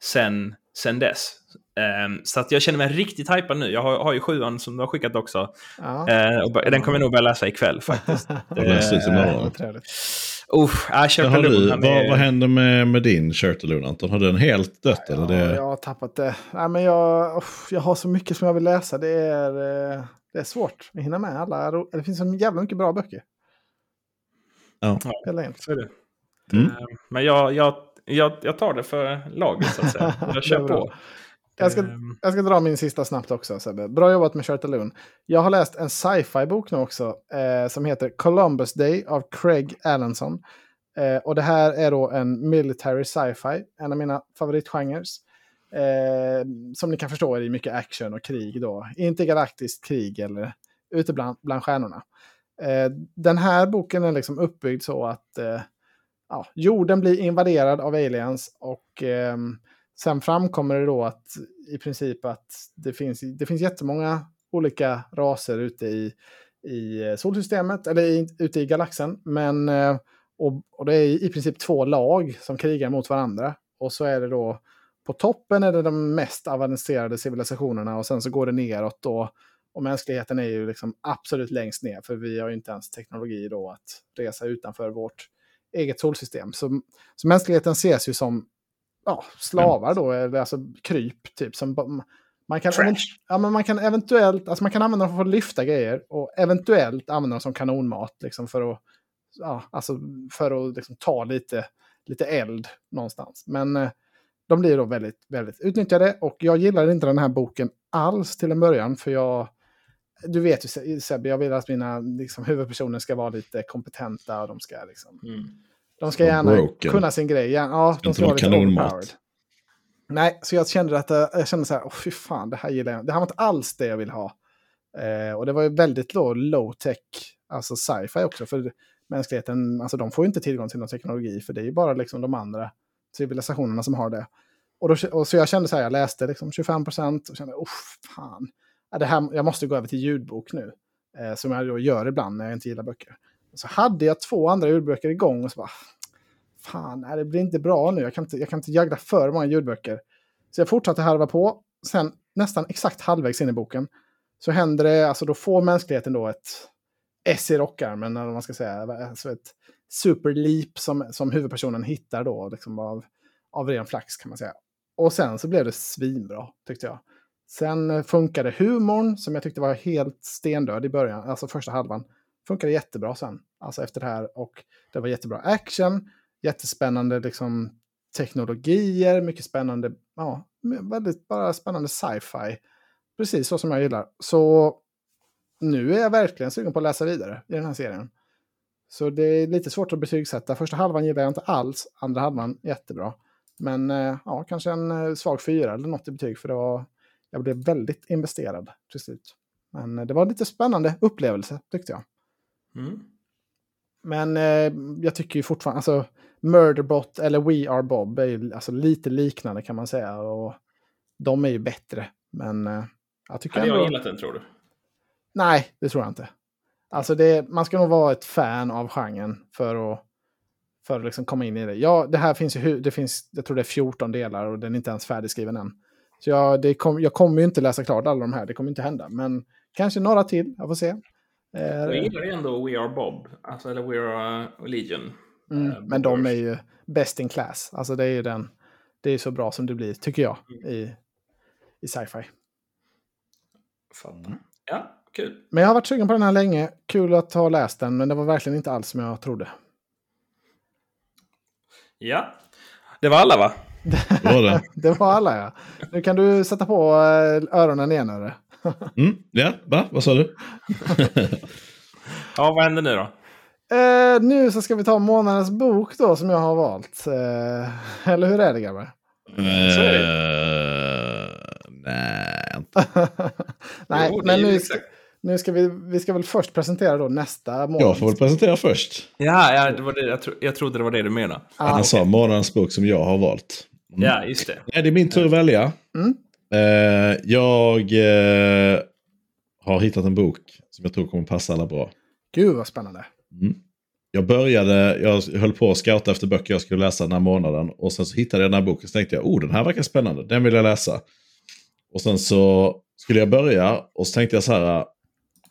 sen, sen dess. Ehm, så att jag känner mig riktigt hypad nu. Jag har, har ju sjuan som du har skickat också. Ja. Eh, och den kommer jag nog börja läsa ikväll faktiskt. Ut imorgon. Ja, du, han vad, händer med, med din Shirtaloon Anton? Har den helt dött? eller Ja, det... jag har tappat det. Nej, men jag, uff, jag har så mycket som jag vill läsa. Det är, eh, det är svårt att hinna med alla. Det finns så jävla mycket bra böcker. Ja. In. Så är det. Mm. Eh, Men jag, jag, jag, jag tar det för laget så att säga. Jag kör på. Jag ska, Ehm, jag ska dra min sista snabbt också, Sebbe. Bra jobbat med Shirtaloon. Jag har läst en sci-fi-bok nu också eh, som heter Columbus Day av Craig Allenson. Eh, och det här är då en military sci-fi, en av mina favoritgenrer. Eh, som ni kan förstå är det mycket action och krig då. Inte galaktiskt krig eller ute bland, bland stjärnorna. Eh, den här boken är liksom uppbyggd så att eh, ja, jorden blir invaderad av aliens och eh, sen framkommer det då att i princip att det finns, det finns jättemånga olika raser ute i, i solsystemet, eller i, ute i galaxen. Men, eh, och, och det är i princip två lag som krigar mot varandra. Och så är det då, på toppen är det de mest avancerade civilisationerna och sen så går det neråt då. Och mänskligheten är ju liksom absolut längst ner, för vi har ju inte ens teknologi då att resa utanför vårt eget solsystem. Så, så mänskligheten ses ju som ja, slavar då, eller alltså kryp, typ. Som, man, kan, Trash. ja, men man kan eventuellt, alltså man kan använda dem för att lyfta grejer och eventuellt använda dem som kanonmat liksom, för att ja, alltså för att liksom ta lite, lite eld någonstans. Men eh, de blir då väldigt, väldigt utnyttjade och jag gillar inte den här boken alls till en början för jag du vet ju Sebbe, jag vill att mina liksom, huvudpersoner ska vara lite kompetenta och de ska liksom... Mm. De ska gärna broken. kunna sin grej. Ja, de ska vara lite overpowered. Nej, så jag kände att eh, jag kände så här, åh fy fan, det här gillar jag. Det här var inte alls det jag vill ha. Eh, och det var ju väldigt low tech, alltså sci-fi också. För mänskligheten, alltså de får ju inte tillgång till någon teknologi, för det är ju bara liksom de andra civilisationerna som har det. Och, då, och så jag kände så här, jag läste liksom 25 procent och kände, åh fan, det här, jag måste gå över till ljudbok nu. Eh, som jag då gör ibland när jag inte gillar böcker. Så hade jag två andra ljudböcker igång och så bara, fan, nej, det blir inte bra nu. Jag kan inte, jag kan inte jagla för många ljudböcker. Så jag fortsatte harva på. Sen nästan exakt halvvägs in i boken så händer det, alltså då får mänskligheten då ett S i rockarmen, eller vad man ska säga. Alltså ett superleap som, som huvudpersonen hittar då, liksom av, av ren flax kan man säga. Och sen så blev det svinbra, tyckte jag. Sen eh, funkade humorn, som jag tyckte var helt stendöd i början, alltså första halvan. Funkade jättebra sen, alltså efter det här. Och det var jättebra action, jättespännande liksom, teknologier, mycket spännande, ja, väldigt bara spännande sci-fi. Precis så som jag gillar. Så nu är jag verkligen sugen på att läsa vidare i den här serien. Så det är lite svårt att betygsätta. Första halvan gillar jag inte alls, andra halvan jättebra. Men eh, ja, kanske en eh, svag fyra eller något i betyg, för det var, jag blev väldigt investerad till slut. Men eh, det var en lite spännande upplevelse, tyckte jag. Mm. Men eh, jag tycker ju fortfarande, alltså Murderbot eller We Are Bob är ju alltså, lite liknande kan man säga. Och de är ju bättre. Men eh, jag tycker Hade jag gillat den tror du? Nej, det tror jag inte. Alltså det, man ska nog vara ett fan av genren för att, för att liksom komma in i det. Ja, det här finns ju, det finns, jag tror det är 14 delar och den är inte ens färdigskriven än. Så jag, det kom, jag kommer ju inte läsa klart alla de här, det kommer inte hända. Men kanske några till, jag får se. Jag gillar ändå We Are Bob, alltså, eller We Are uh, Legion. Mm, uh, men de är ju best in class. Alltså det är ju den, det är så bra som det blir, tycker jag, mm. i, i sci-fi. Fattar. Ja, kul. Men jag har varit sugen på den här länge. Kul att ha läst den, men det var verkligen inte alls som jag trodde. Ja, det var alla va? Var det? det var alla ja. Nu kan du sätta på eh, öronen igen. Eller? mm, ja, va? Vad sa du? ja, vad händer nu då? Eh, nu så ska vi ta månadens bok då som jag har valt. Eh, eller hur är det grabbar? Eh, Nej, inte. Nej, jo, men nu ska, nu ska vi, vi ska väl först presentera då nästa månad. Jag får väl presentera först. Ja, ja det var det, jag, tro, jag trodde det var det du menade. Ah, Han okay. sa månadens bok som jag har valt. Mm. Ja, just det. Nej, det är min tur att välja. Mm. Uh, jag uh, har hittat en bok som jag tror kommer passa alla bra. Gud vad spännande. Mm. Jag började, jag höll på att scouta efter böcker jag skulle läsa den här månaden. Och sen så hittade jag den här boken och tänkte jag, oh den här verkar spännande, den vill jag läsa. Och sen så skulle jag börja och så tänkte jag så här.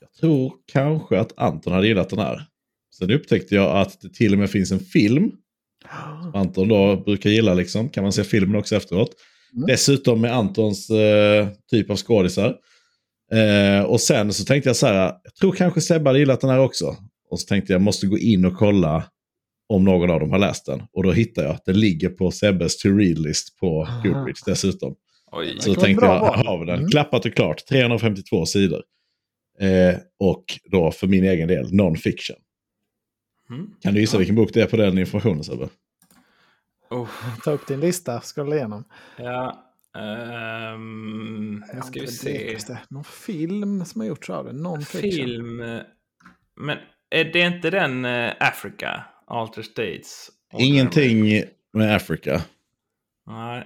Jag tror kanske att Anton hade gillat den här. Sen upptäckte jag att det till och med finns en film. Som Anton då brukar gilla liksom. Kan man se filmen också efteråt. Mm. Dessutom med Antons eh, typ av skådisar. Eh, och sen så tänkte jag så här. Jag tror kanske Sebbe hade gillat den här också. Och så tänkte jag måste gå in och kolla om någon av dem har läst den. Och då hittade jag att den ligger på Sebbes to read-list på Goodreads dessutom. Oj. Så tänkte jag, har vi den. Mm. Klappat och klart. 352 sidor. Eh, och då för min egen del, non-fiction. Mm. Kan du gissa ja. vilken bok det är på den informationen Sebbe? Oh. Ta upp din lista, scrolla igenom. Ja. Um, ska vi se. Det. Någon film som har gjorts av det? Non-fiction. Film. Men är det inte den uh, Africa? Alter States? Ingenting med Africa. Nej.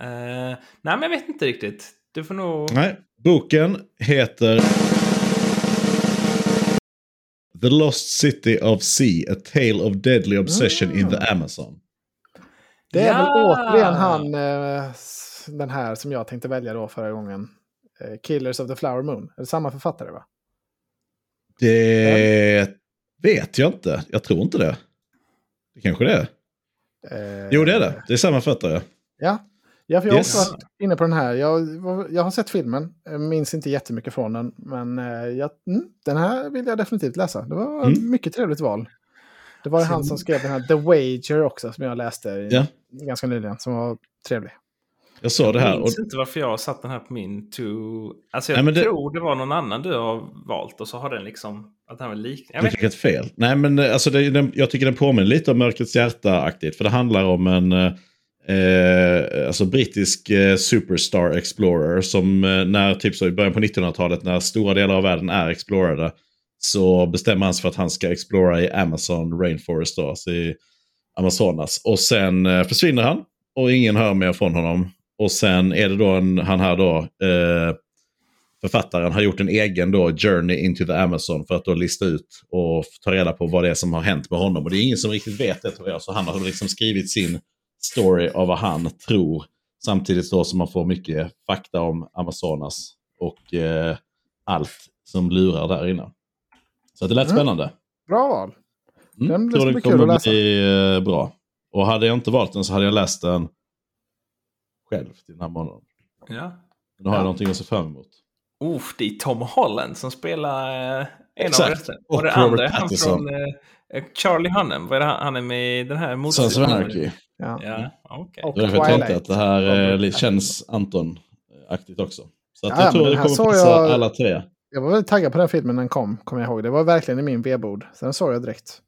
Uh, nej, men jag vet inte riktigt. Du får nog... Nej, boken heter The Lost City of Sea, A Tale of Deadly Obsession mm. in the mm. Amazon. Det är ja. väl återigen han, uh, den här som jag tänkte välja då förra gången. Uh, Killers of the Flower Moon. Är det samma författare va? Det mm. vet jag inte. Jag tror inte det. Det kanske det är. jo, det är det. Det är samma författare. Ja, Ja, för jag har Yes. också varit inne på den här. Jag, jag har sett filmen, jag minns inte jättemycket från den. Men eh, jag, mm, den här vill jag definitivt läsa. Det var ett Mm. mycket trevligt val. Det var ju han som skrev den här The Wager också, som jag läste Ja. ganska nyligen, som var trevlig. Jag såg det här. Jag Och, minns inte varför jag har satt den här på min to... Alltså jag Nej, det- tror det var någon annan du har valt och så har den liksom... Att den var lik... Jag du vet tycker ett fel. Nej, men eh, alltså, det, den, jag tycker den påminner lite om Mörkrets hjärta-aktigt. För det handlar om en eh, alltså brittisk eh, superstar explorer som eh, när typ så i början på 1900-talet när stora delar av världen är explorerade så bestämmer han sig för att han ska explora i Amazon Rainforest då, alltså i Amazonas. Och sen eh, försvinner han och ingen hör mer från honom. Och sen är det då en, han här då, eh, författaren har gjort en egen då Journey into the Amazon för att då lista ut och ta reda på vad det är som har hänt med honom. Och det är ingen som riktigt vet det tror jag. Så han har liksom skrivit sin story av vad han tror. Samtidigt då som man får mycket fakta om Amazonas och eh, allt som lurar där inne. Så det lät Mm. spännande. Bra val. Mm, Den- det tror ska det kommer att läsa. bli eh, bra. Och hade jag inte valt den så hade jag läst den själv till den här månaden. Ja. Men då har Ja. jag någonting att se fram emot. Uff, det är Tom Holland som spelar eh, en Exakt. av rösterna. Och Och det Robert andra är han Pattinson. från eh, Charlie Hunnam. Vad är det han, han är med i den här Sons of Anarchy. Ja. Ja. Och Det är därför jag tänkte Twilight. att det här eh, Robert li- känns Anton-aktigt också. Så att Ja, jag tror det den kommer passa jag- alla tre. Jag var väldigt taggad på den filmen när den kom, kommer jag ihåg. Det var verkligen i min vedbord. Sen såg jag direkt.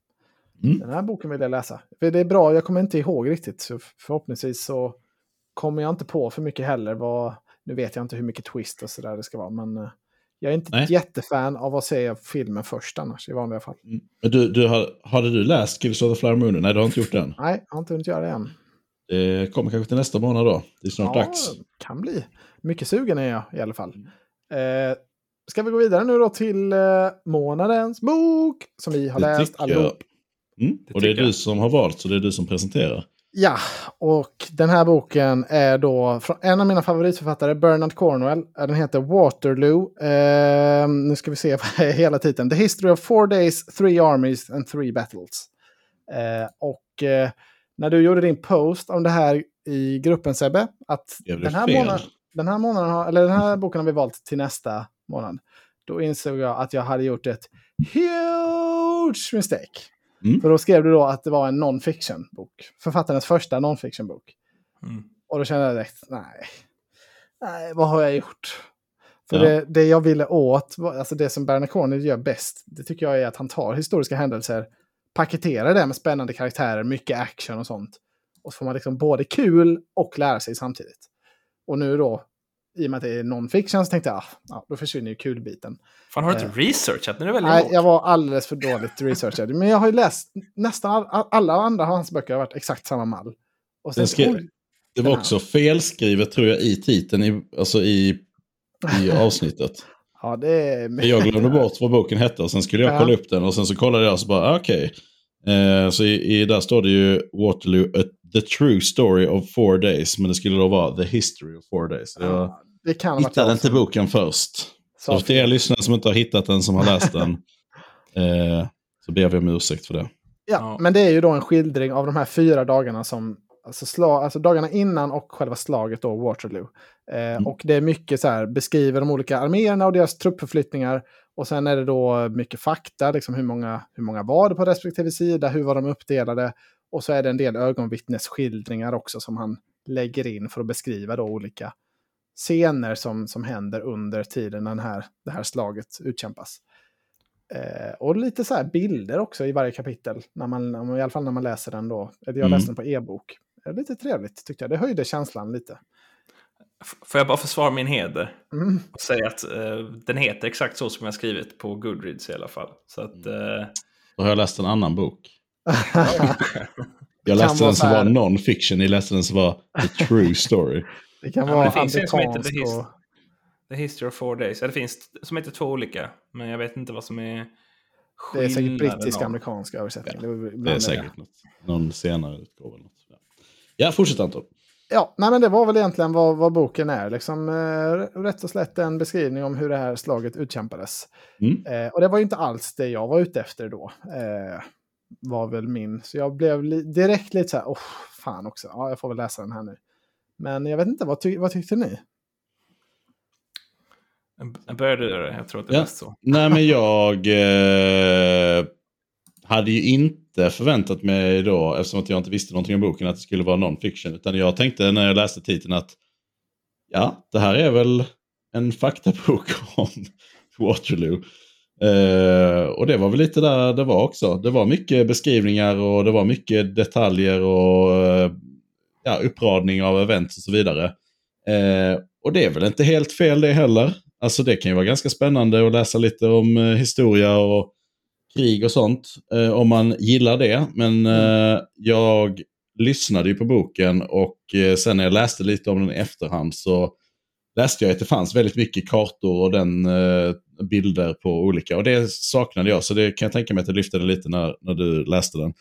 Mm. Den här boken vill jag läsa. För det är bra, jag kommer inte ihåg riktigt. Så förhoppningsvis så kommer jag inte på för mycket heller. Vad, nu vet jag inte hur mycket twist och sådär det ska vara. Men eh, jag är inte Nej. ett jättefan av att se filmen först annars i vanliga fall. Mm. Men du, du har, hade du läst Kills of the Flower Moon? Nej, du har inte gjort den. Nej, jag har inte hunnit göra det än. Det kommer kanske till nästa månad då. Det är snart dags. kan bli. Mycket sugen är jag i alla fall. Mm. Eh, ska vi gå vidare nu då till eh, månadens bok som vi har Det läst allihop. Mm. Det Och det är jag. du som har valt, så det är du som presenterar. Ja, och den här boken är då från en av mina favoritförfattare, Bernard Cornwell. Den heter Waterloo. Eh, nu ska vi se vad är hela titeln. The History of Four Days, Three Armies and Three Battles. Eh, och eh, när du gjorde din post om det här i gruppen Sebbe, att den här, månaden, den, här månaden eller den här boken har vi valt till nästa månad. Då insåg jag att jag hade gjort ett huge mistake. Mm. För då skrev du då att det var en non-fiction-bok. Författarens första non-fiction-bok. Mm. Och då kände jag direkt, nej. Nej, vad har jag gjort? För Ja. det, det jag ville åt, alltså det som Bernard Cornwell gör bäst, det tycker jag är att han tar historiska händelser, paketerar det med spännande karaktärer, mycket action och sånt. Och så får man liksom både kul och lära sig samtidigt. Och nu då, i och med att det är non-fiction, så tänkte jag, ah, ja, då försvinner ju kulbiten. Fan, har du inte researchat? Nu är det väldigt Nej, lågt. jag var alldeles för dåligt researchad. Men jag har ju läst nästan all, alla andra hans böcker har varit exakt samma mall. Och sen, skrev- oj, Det var också felskrivet tror jag i titeln, i, alltså i, i avsnittet. ja, det är... Jag glömde bort vad boken hette och sen skulle jag Ja. kolla upp den och sen så kollade jag och så bara ah, okej. Eh, så i, i, där står det ju Waterloo, the true story of four days. Men det skulle då vara the history of four days. Jag Ja, det kan hittade inte boken först. sa Så för er lyssnare som inte har hittat den, som har läst den, eh, så ber vi om ursäkt för det. Ja, Ja. men det är ju då en skildring av de här fyra dagarna som... Alltså, slag, alltså dagarna innan och själva slaget då, Waterloo. Eh, Mm. Och det är mycket så här, beskriver de olika arméerna och deras truppförflyttningar. Och sen är det då mycket fakta, liksom hur många, hur många var det på respektive sida, hur var de uppdelade. Och så är det en del ögonvittnesskildringar också som han lägger in för att beskriva då olika scener som, som händer under tiden när den här, det här slaget utkämpas. Eh, och lite så här bilder också i varje kapitel, när man, i alla fall när man läser den då. Eller Jag Mm. läste den på e-bok. Lite trevligt tyckte jag, det höjde känslan lite. Får jag bara försvara min heder? Mm. Och säga att eh, den heter exakt så som jag skrivit på Goodreads i alla fall. Så att... Eh, Då har jag läst en annan bok. Jag läste vara den som var non-fiction, ni läste den som var the true story. det kan Ja, vara men det finns en som heter och... The History of Four Days. Ja, det finns som heter två olika. Men jag vet inte vad som är Det är säkert skillnaden brittisk av- amerikansk översättning. Det, är väl Det ibland är det. säkert något. Någon senare utgåva. eller Något. Ja. ja, fortsätt Anton. Ja, nej men det var väl egentligen vad, vad boken är. Liksom, eh, rätt och slätt en beskrivning om hur det här slaget utkämpades. Mm. Eh, och det var ju inte alls det jag var ute efter då. Eh, var väl min. Så jag blev li- direkt lite så här, oh, fan också. Ja, jag får väl läsa den här nu. Men jag vet inte, vad, ty vad tyckte ni? Börjar du göra det? Jag tror att det är ja. så. Nej, men jag eh, hade ju inte förväntat mig då, eftersom att jag inte visste någonting om boken, att det skulle vara non-fiction. Utan jag tänkte när jag läste titeln att ja, det här är väl en faktabok om Waterloo. Eh, och det var väl lite där det var också. Det var mycket beskrivningar och det var mycket detaljer och uh, ja, uppradning av event och så vidare. Uh, och det är väl inte helt fel det heller. Alltså det kan ju vara ganska spännande att läsa lite om historia och krig och sånt. Om man gillar det. Men jag lyssnade ju på boken och sen när jag läste lite om den i efterhand så läste jag att det fanns väldigt mycket kartor och den eh, bilder på olika. Och det saknade jag, så det kan jag tänka mig att jag lyfte det lite när, när du läste den.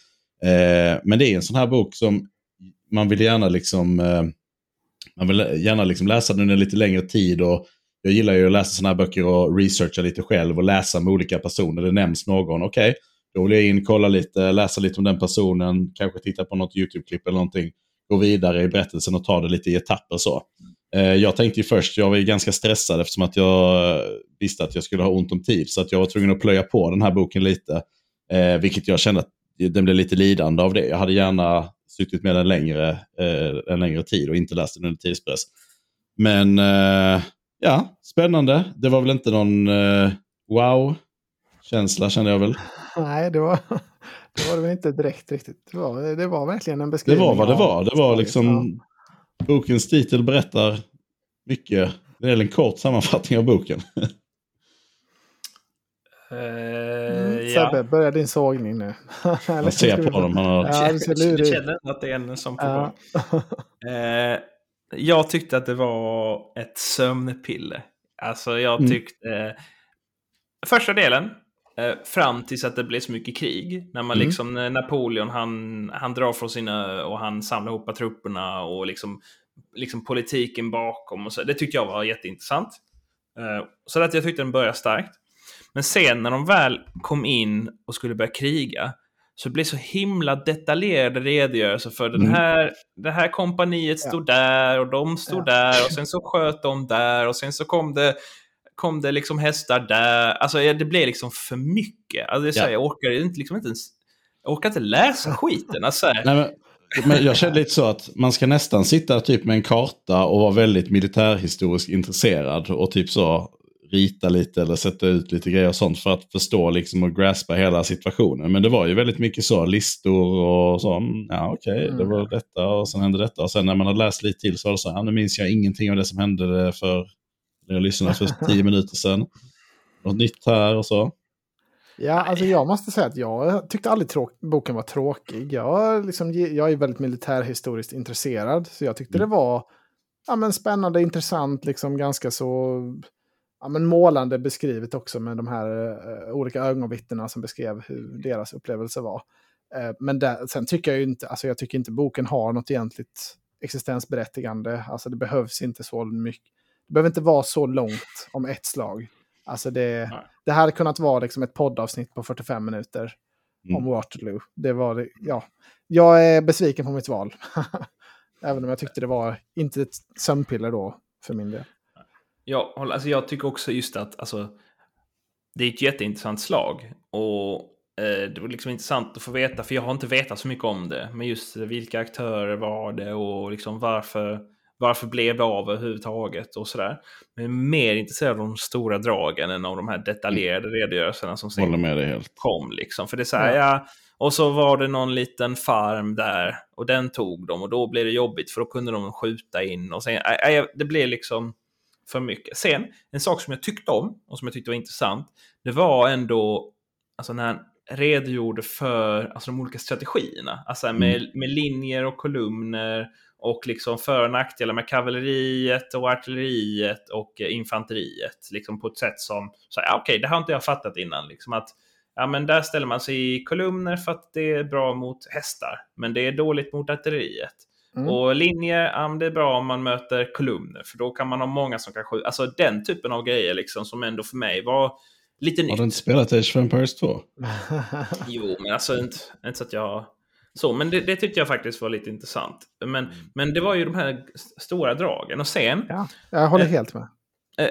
Eh, men det är en sån här bok som man vill gärna liksom eh, man vill gärna liksom läsa den under lite längre tid. och Jag gillar ju att läsa såna här böcker och researcha lite själv och läsa med olika personer. Det nämns någon, okej, okay, då vill jag in, kolla lite, läsa lite om den personen, kanske titta på något YouTube-klipp eller någonting. Gå vidare i berättelsen och ta det lite i etapper så. Eh, jag tänkte ju först, jag var ju ganska stressad eftersom att jag visste att jag skulle ha ont om tid. Så att jag var tvungen att plöja på den här boken lite. Eh, vilket jag kände att den blev lite lidande av det. Jag hade gärna suttit med den längre, eh, en längre tid och inte läst den under tidspress. Men eh, ja, spännande. Det var väl inte någon eh, wow-känsla kände jag väl. Nej, det var, det var det väl inte direkt riktigt. Det var, det var verkligen en beskrivning. Det var vad det var. Det var liksom Bokens titel berättar mycket. Det är en kort sammanfattning av boken. Uh, mm, ja. Sebbe, börja din sågning nu. Man ser på dem. Han har... ja, du känner att det är en som på ja. uh, Jag tyckte att det var ett sömnpiller. Alltså jag mm. tyckte... Mm. Första delen, fram tills att det blev så mycket krig. När man mm. liksom, Napoleon, han, han drar från sina och han samlar ihop trupperna och liksom, liksom politiken bakom och så. Det tyckte jag var jätteintressant. Eh, så att jag tyckte den började starkt. Men sen när de väl kom in och skulle börja kriga så det blev så himla detaljerade redogörelser för den mm. här, mm. det här kompaniet stod ja. där och de stod ja. där och sen så sköt de där och sen så kom det kom det liksom hästar där. Alltså det blev liksom för mycket. Alltså, det är här, Jag orkar inte, liksom inte ens, jag orkar inte läsa skiten. Alltså, Nej, men, men jag känner lite så att man ska nästan sitta typ med en karta och vara väldigt militärhistoriskt intresserad och typ så rita lite eller sätta ut lite grejer och sånt för att förstå liksom och graspa hela situationen. Men det var ju väldigt mycket så, listor och så, mm, ja okej, okay, mm. det var detta och sen hände detta. Och sen när man har läst lite till så var det så, ja, nu minns jag ingenting av det som hände för när jag lyssnade för tio minuter sedan. Något nytt här och så. Ja, alltså jag måste säga att jag tyckte aldrig boken var tråkig. Jag, liksom, jag är väldigt militärhistoriskt intresserad, så jag tyckte mm. det var ja, men spännande, intressant, liksom ganska så ja, men målande beskrivet också med de här uh, olika ögonvittnena som beskrev hur deras upplevelse var. Uh, men där, sen tycker jag ju inte, alltså jag tycker inte boken har något egentligt existensberättigande. Alltså det behövs inte så mycket. Det behöver inte vara så långt om ett slag. Alltså det, det hade kunnat vara liksom ett poddavsnitt på 45 minuter mm. om Waterloo. Det var ja. Jag är besviken på mitt val. Även om jag tyckte det var inte ett sömnpiller då för min del. Ja, alltså jag tycker också just att alltså, det är ett jätteintressant slag. Och eh, det var liksom intressant att få veta, för jag har inte vetat så mycket om det. Men just vilka aktörer var det och liksom varför varför blev det av överhuvudtaget och sådär. Men mer intresserad av de stora dragen än av de här detaljerade mm. redogörelserna som sen med det helt. kom. Liksom. För det är så här, ja. ja. och så var det någon liten farm där och den tog de och då blev det jobbigt för då kunde de skjuta in och sen, äh, det blev liksom för mycket. Sen, en sak som jag tyckte om och som jag tyckte var intressant, det var ändå alltså när han redogjorde för alltså, de olika strategierna, alltså med, mm. med linjer och kolumner och liksom för och nackdelar med kavalleriet och artilleriet och infanteriet. Liksom på ett sätt som, så ja, okej, okay, det har inte jag fattat innan. Liksom att, ja, men där ställer man sig i kolumner för att det är bra mot hästar, men det är dåligt mot artilleriet. Mm. Och linjer, ja, det är bra om man möter kolumner, för då kan man ha många som kan skjuta. Alltså den typen av grejer liksom som ändå för mig var lite nytt. Har du inte spelat Age of Empires 2? jo, men alltså inte, inte så att jag Så, men det, det tyckte jag faktiskt var lite intressant. Men, Mm. men det var ju de här stora dragen. Och sen, Ja, jag håller Eh, helt med. eh,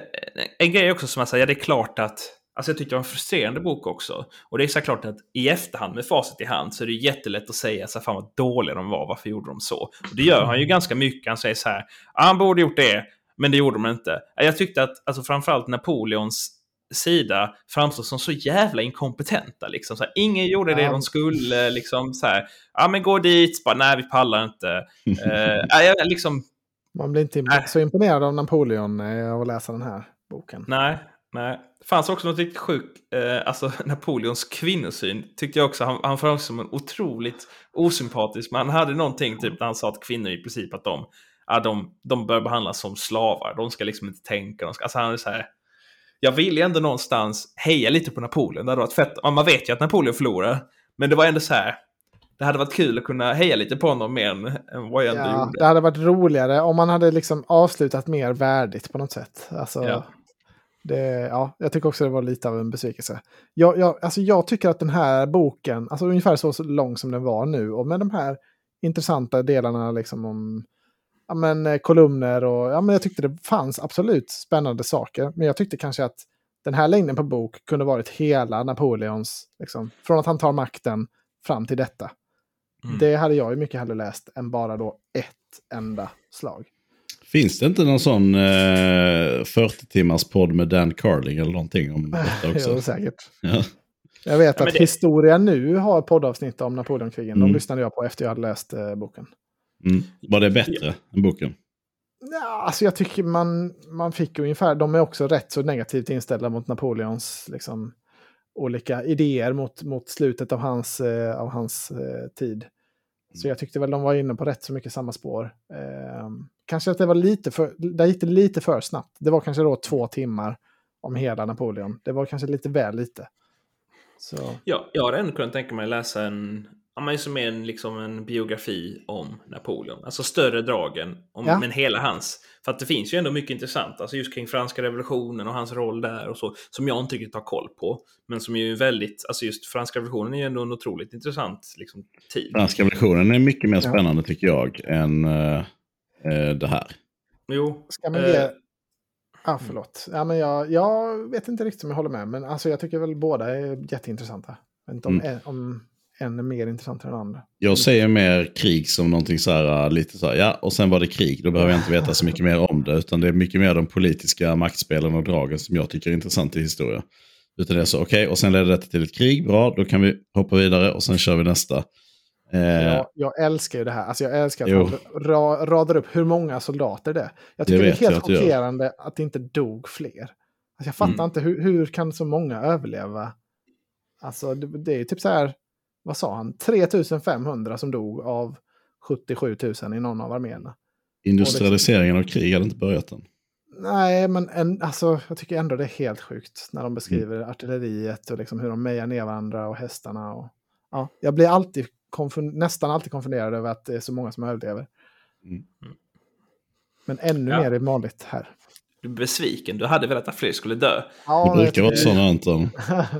en grej också som jag säger, ja, det är klart att Alltså jag tyckte det var en frustrerande bok också. Och det är såklart att i efterhand med facit i hand så är det jättelätt att säga så här, fan vad dåliga de var, varför gjorde de så? Och det gör han ju ganska mycket, han säger så här, ah, han borde gjort det, men det gjorde de inte. Jag tyckte att alltså framförallt Napoleons sida framstår som så jävla inkompetenta. Liksom. Så här, ingen gjorde det Ja. de skulle. Liksom, så här, ja men gå dit, bara, nej vi pallar inte. Ja, jag, liksom, Man blir inte Nej. så imponerad av Napoleon eh, av att läsa den här boken. nej, nej. Det fanns också något riktigt sjukt, eh, alltså Napoleons kvinnosyn tyckte jag också, han, han framstod som en otroligt osympatisk, men han hade någonting typ när han sa att kvinnor i princip att de, ja, de, de bör behandlas som slavar, de ska liksom inte tänka, de ska, alltså han är så här, jag vill ju ändå någonstans heja lite på Napoleon, det hade varit fett, man vet ju att Napoleon förlorar, men det var ändå så här, det hade varit kul att kunna heja lite på honom mer än, än vad jag ändå Ja, gjorde. det hade varit roligare om man hade liksom avslutat mer värdigt på något sätt. Alltså, Ja. det, ja, jag tycker också det var lite av en besvikelse. Jag, jag, alltså jag tycker att den här boken, alltså ungefär så, så lång som den var nu, och med de här intressanta delarna liksom om ja, men, eh, kolumner och ja, men jag tyckte det fanns absolut spännande saker. Men jag tyckte kanske att den här längden på bok kunde varit hela Napoleons, liksom, från att han tar makten fram till detta. Mm. Det hade jag ju mycket hellre läst än bara då ett enda slag. Finns det inte någon sån eh, 40 timmars podd med Dan Carling eller någonting om detta också? Jo, säkert. Ja. Jag vet Ja, att det- Historia nu har poddavsnitt om Napoleonkrigen. Mm. De lyssnade jag på efter jag hade läst eh, boken. Mm. Var det bättre än boken? Ja, alltså jag tycker man, man fick ungefär, de är också rätt så negativt inställda mot Napoleons liksom, olika idéer mot, mot slutet av hans, eh, av hans eh, tid. Så jag tyckte väl de var inne på rätt så mycket samma spår. Eh, kanske att det var lite för, där gick det lite för snabbt. Det var kanske då två timmar om hela Napoleon. Det var kanske lite väl lite. Så, Ja, jag hade ändå kunnat tänka mig läsa en, ja, men som är en, liksom en biografi om Napoleon. Alltså större dragen, om, Ja. men hela hans. För att det finns ju ändå mycket intressant, alltså just kring franska revolutionen och hans roll där och så, som jag inte riktigt har koll på. Men som är ju väldigt, alltså just franska revolutionen är ju ändå en otroligt intressant liksom, tid. Franska versionen är mycket mer Ja. spännande tycker jag än eh, eh, det här. Jo. ska man eh, ge... Ja, förlåt. Ja, men jag, jag vet inte riktigt om jag håller med, men alltså, jag tycker väl båda är jätteintressanta. Jag vet inte om, Mm. om en är mer intressant än den andra. Jag säger mer krig som någonting så här, äh, lite så här, ja, och sen var det krig. Då behöver jag inte veta så mycket mer om det. Utan det är mycket mer de politiska maktspelen och dragen som jag tycker är intressant i historia. Utan det är så, okej, och sen ledde detta till ett krig, bra, då kan vi hoppa vidare och sen kör vi nästa. Eh, Jag, jag älskar ju det här. Alltså, jag älskar att Jo. han ra, radar upp hur många soldater det är. Jag tycker det, vet är jag helt att chockerande att det inte dog fler. Alltså, jag fattar Mm. inte, hur, hur kan så många överleva? Alltså, det, det är typ så här, vad sa han, 3500 som dog av 77 000 i någon av arméerna. industrialiseringen av krig hade inte börjat än. Nej, men en, alltså, jag tycker ändå det är helt sjukt när de beskriver Mm. artilleriet och liksom hur de mejar ner varandra och hästarna. Och, ja, jag blir alltid nästan alltid konfunderad över att det är så många som överlever. Mm. Men ännu Ja. mer är vanligt här. Du är besviken, du hade velat att fler skulle dö. Ja, Det brukar vara sådant Anton.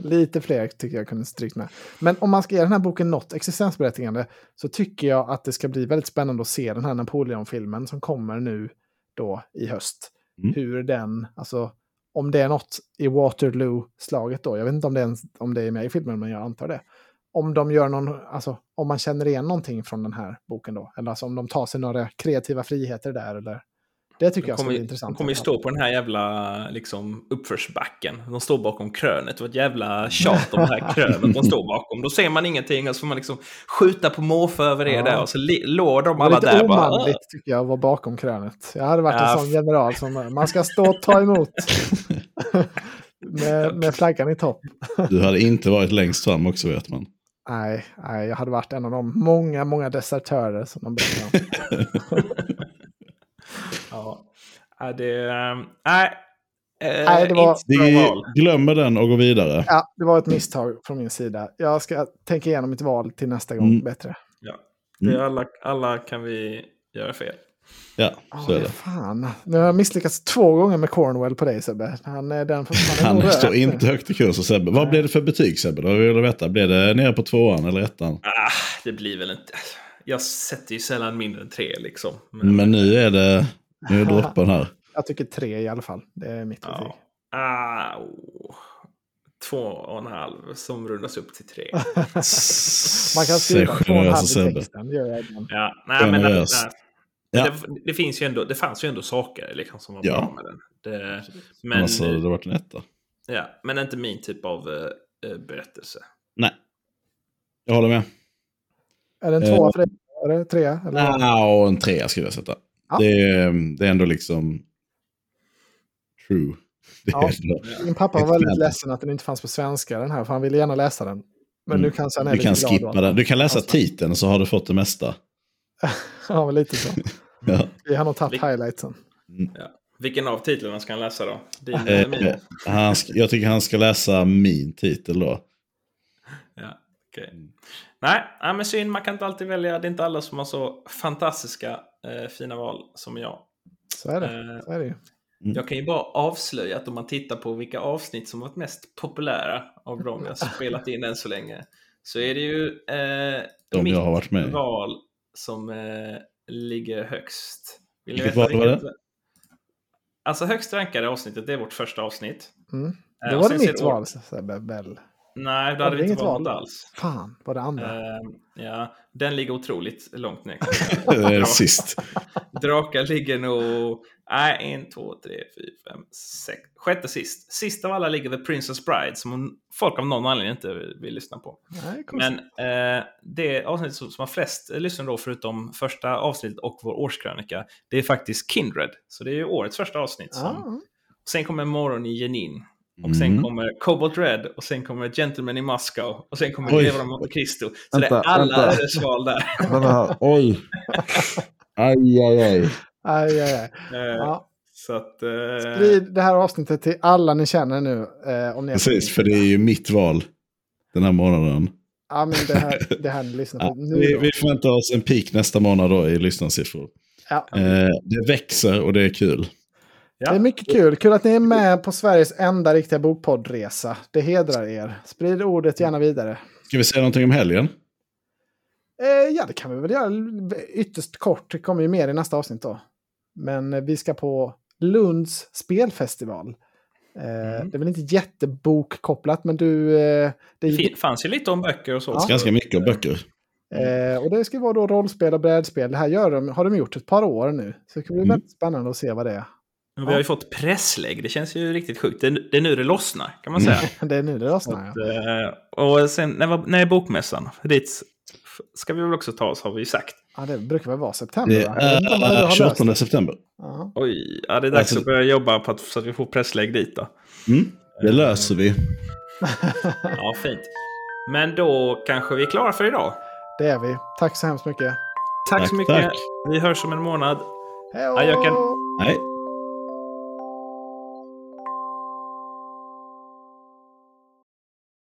Lite fler tycker jag kunde strykt med. Men om man ska ge den här boken något existensberättigande så tycker jag att det ska bli väldigt spännande att se den här Napoleon-filmen som kommer nu då i höst. Mm. Hur den, alltså om det är något i Waterloo-slaget då, jag vet inte om det, är, om det är med i filmen men jag antar det. Om de gör någon, alltså om man känner igen någonting från den här boken då, eller alltså om de tar sig några kreativa friheter där eller det tycker De jag ska kommer, bli intressant. de kommer ju stå på den här jävla liksom, uppförsbacken. De står bakom krönet. Det var ett jävla tjat om det här krönet de står bakom. Då ser man ingenting och så får man liksom skjuta på måfå över det Ja. där och så låg de Det alla lite där bara... "Ah." omanligt tycker jag att vara bakom krönet. Jag hade varit Ja, en sån general som man ska stå och ta emot. med, med flaggan i topp. Du hade inte varit längst fram också vet man. Nej, nej, jag hade varit en av de många, många desertörer som de berättar om. Ja. Ja, det... ehm, Nej. eh, Nej, det var- Vi val. glömmer den och går vidare. Ja, det var ett misstag från min sida. Jag ska tänka igenom mitt val till nästa gång Mm. bättre. Ja. Det är alla, alla kan vi göra fel. Ja, så är Oh, det. fan. Nu har jag misslyckats två gånger med Cornwell på dig Sebbe. Han är den han är Han röd står inte högt i kurs. och Sebbe. Vad blev det för betyg Sebbe? Då vill du veta. Blev det nere på tvåan eller ettan? Ah, det blir väl inte... Jag sätter ju sällan mindre än tre liksom. Men, Men nu är det nu är droppen här. Jag tycker tre i alla fall. Det är mitt betyg. ja. ah, oh. Två och en halv som rundas upp till tre. Man kan skriva två och en halv i texten. Ja, nej, men, nej. Ja. det, det, finns ju ändå, det fanns ju ändå saker liksom, som var Ja. bra med den. Det, men, hade det varit en etta. ja, men inte min typ av eh, eh, berättelse. Nej. Jag håller med. Är det en Eh. tvåa för dig? Är det trea? Eller? Nja, en trea skulle jag sätta. Ja. Det, är, det är ändå liksom true. Det Ja. Min pappa var väldigt ledsen att den inte fanns på svenska den här. För han ville gärna läsa den. Men Mm. nu kan han är Du kan skippa då. den. Du kan läsa Alltså. titeln så har du fått det mesta. Ja, men lite så. Ja. Vi har nog tagit Vilk- highlightsen. Ja. Vilken av titlarna ska han läsa då? Din Eh, eller min? eh, han, jag tycker han ska läsa min titel då. Ja, okej. Nej, men synd. Man kan inte alltid välja. Det är inte alla som har så fantastiska eh, fina val som jag. Så är det. Eh, Så är det ju. Jag kan ju bara avslöja att om man tittar på vilka avsnitt som varit mest populära av de jag spelat in än så länge. Så är det ju eh, De mitt jag har varit med val som eh, ligger högst. Vill Vilket val var vilket? Alltså högst rankade avsnittet, det är vårt första avsnitt. Mm. Eh, Det var det mitt det- val, Sebbe Bell. Nej, då hade vi inte valt val? alls. Fan, var det andra? Eh, ja, den ligger otroligt långt ner. Sist. Drakar ligger nog... Nej, en, två, tre, fyra, fem, sex. Sjätte sist. Sist av alla ligger The Princess Bride som folk av någon anledning inte vill lyssna på. Nej. Men eh, det avsnitt som, som har flest lyssnare då, förutom första avsnittet och vår årskrönika, det är faktiskt Kindred. Så det är ju årets första avsnitt. Som, Ja, Sen kommer Morgon i Jenin. Och sen Mm. kommer Cobalt Red och sen kommer Gentleman i Moscow och sen kommer. Greven av Monte Cristo. Så det Vänta, är alla ödesval där. Vänta. Oj. Aj, aj, aj. aj, aj, aj. Eh, Ja. Så att... Eh, Sprid det här avsnittet till alla ni känner nu. Eh, om ni Precis, för det är ju mitt val den här månaden. Ja, men det här, det här ni lyssnar Ja, på nu. vi, vi förväntar oss en peak nästa månad då i lyssnarsiffror. Ja. Eh, det växer och det är kul. Ja. Det är mycket kul. Kul att ni är med på Sveriges enda riktiga bokpoddresa. Det hedrar er. Sprid ordet gärna vidare. Ska vi säga någonting om helgen? Eh, ja, det kan vi väl göra ytterst kort. Det kommer ju mer i nästa avsnitt då. Men eh, vi ska på Lunds spelfestival. Eh, Mm. Det är väl inte jättebokkopplat, men du... Eh, det Det fanns ju lite om böcker och så. Ja. Ganska mycket om böcker. eh, och det ska vara då rollspel och brädspel. Det här gör de, har de gjort ett par år nu. Så det ska bli Mm. väldigt spännande att se vad det är. Men Vi har ju fått presslägg, det känns ju riktigt sjukt. Det är, det är nu det lossnar, kan man säga. Det är nu det lossnar. Att, Ja. eh, och sen, när, var- när är bokmässan? Dit ska vi väl också ta oss, har vi sagt. ja, det brukar väl vara september? Det är löst 28 det. september. Ja. Oj, ja, det är dags Alltså- att börja jobba på att, så att vi får presslägg dit då. Mm, det löser vi. Ja, fint. Men då kanske vi är klara för idag. Det är vi. Tack så hemskt mycket. Tack, Tack, så mycket. tack. Vi hörs om en månad. Hej. Nej.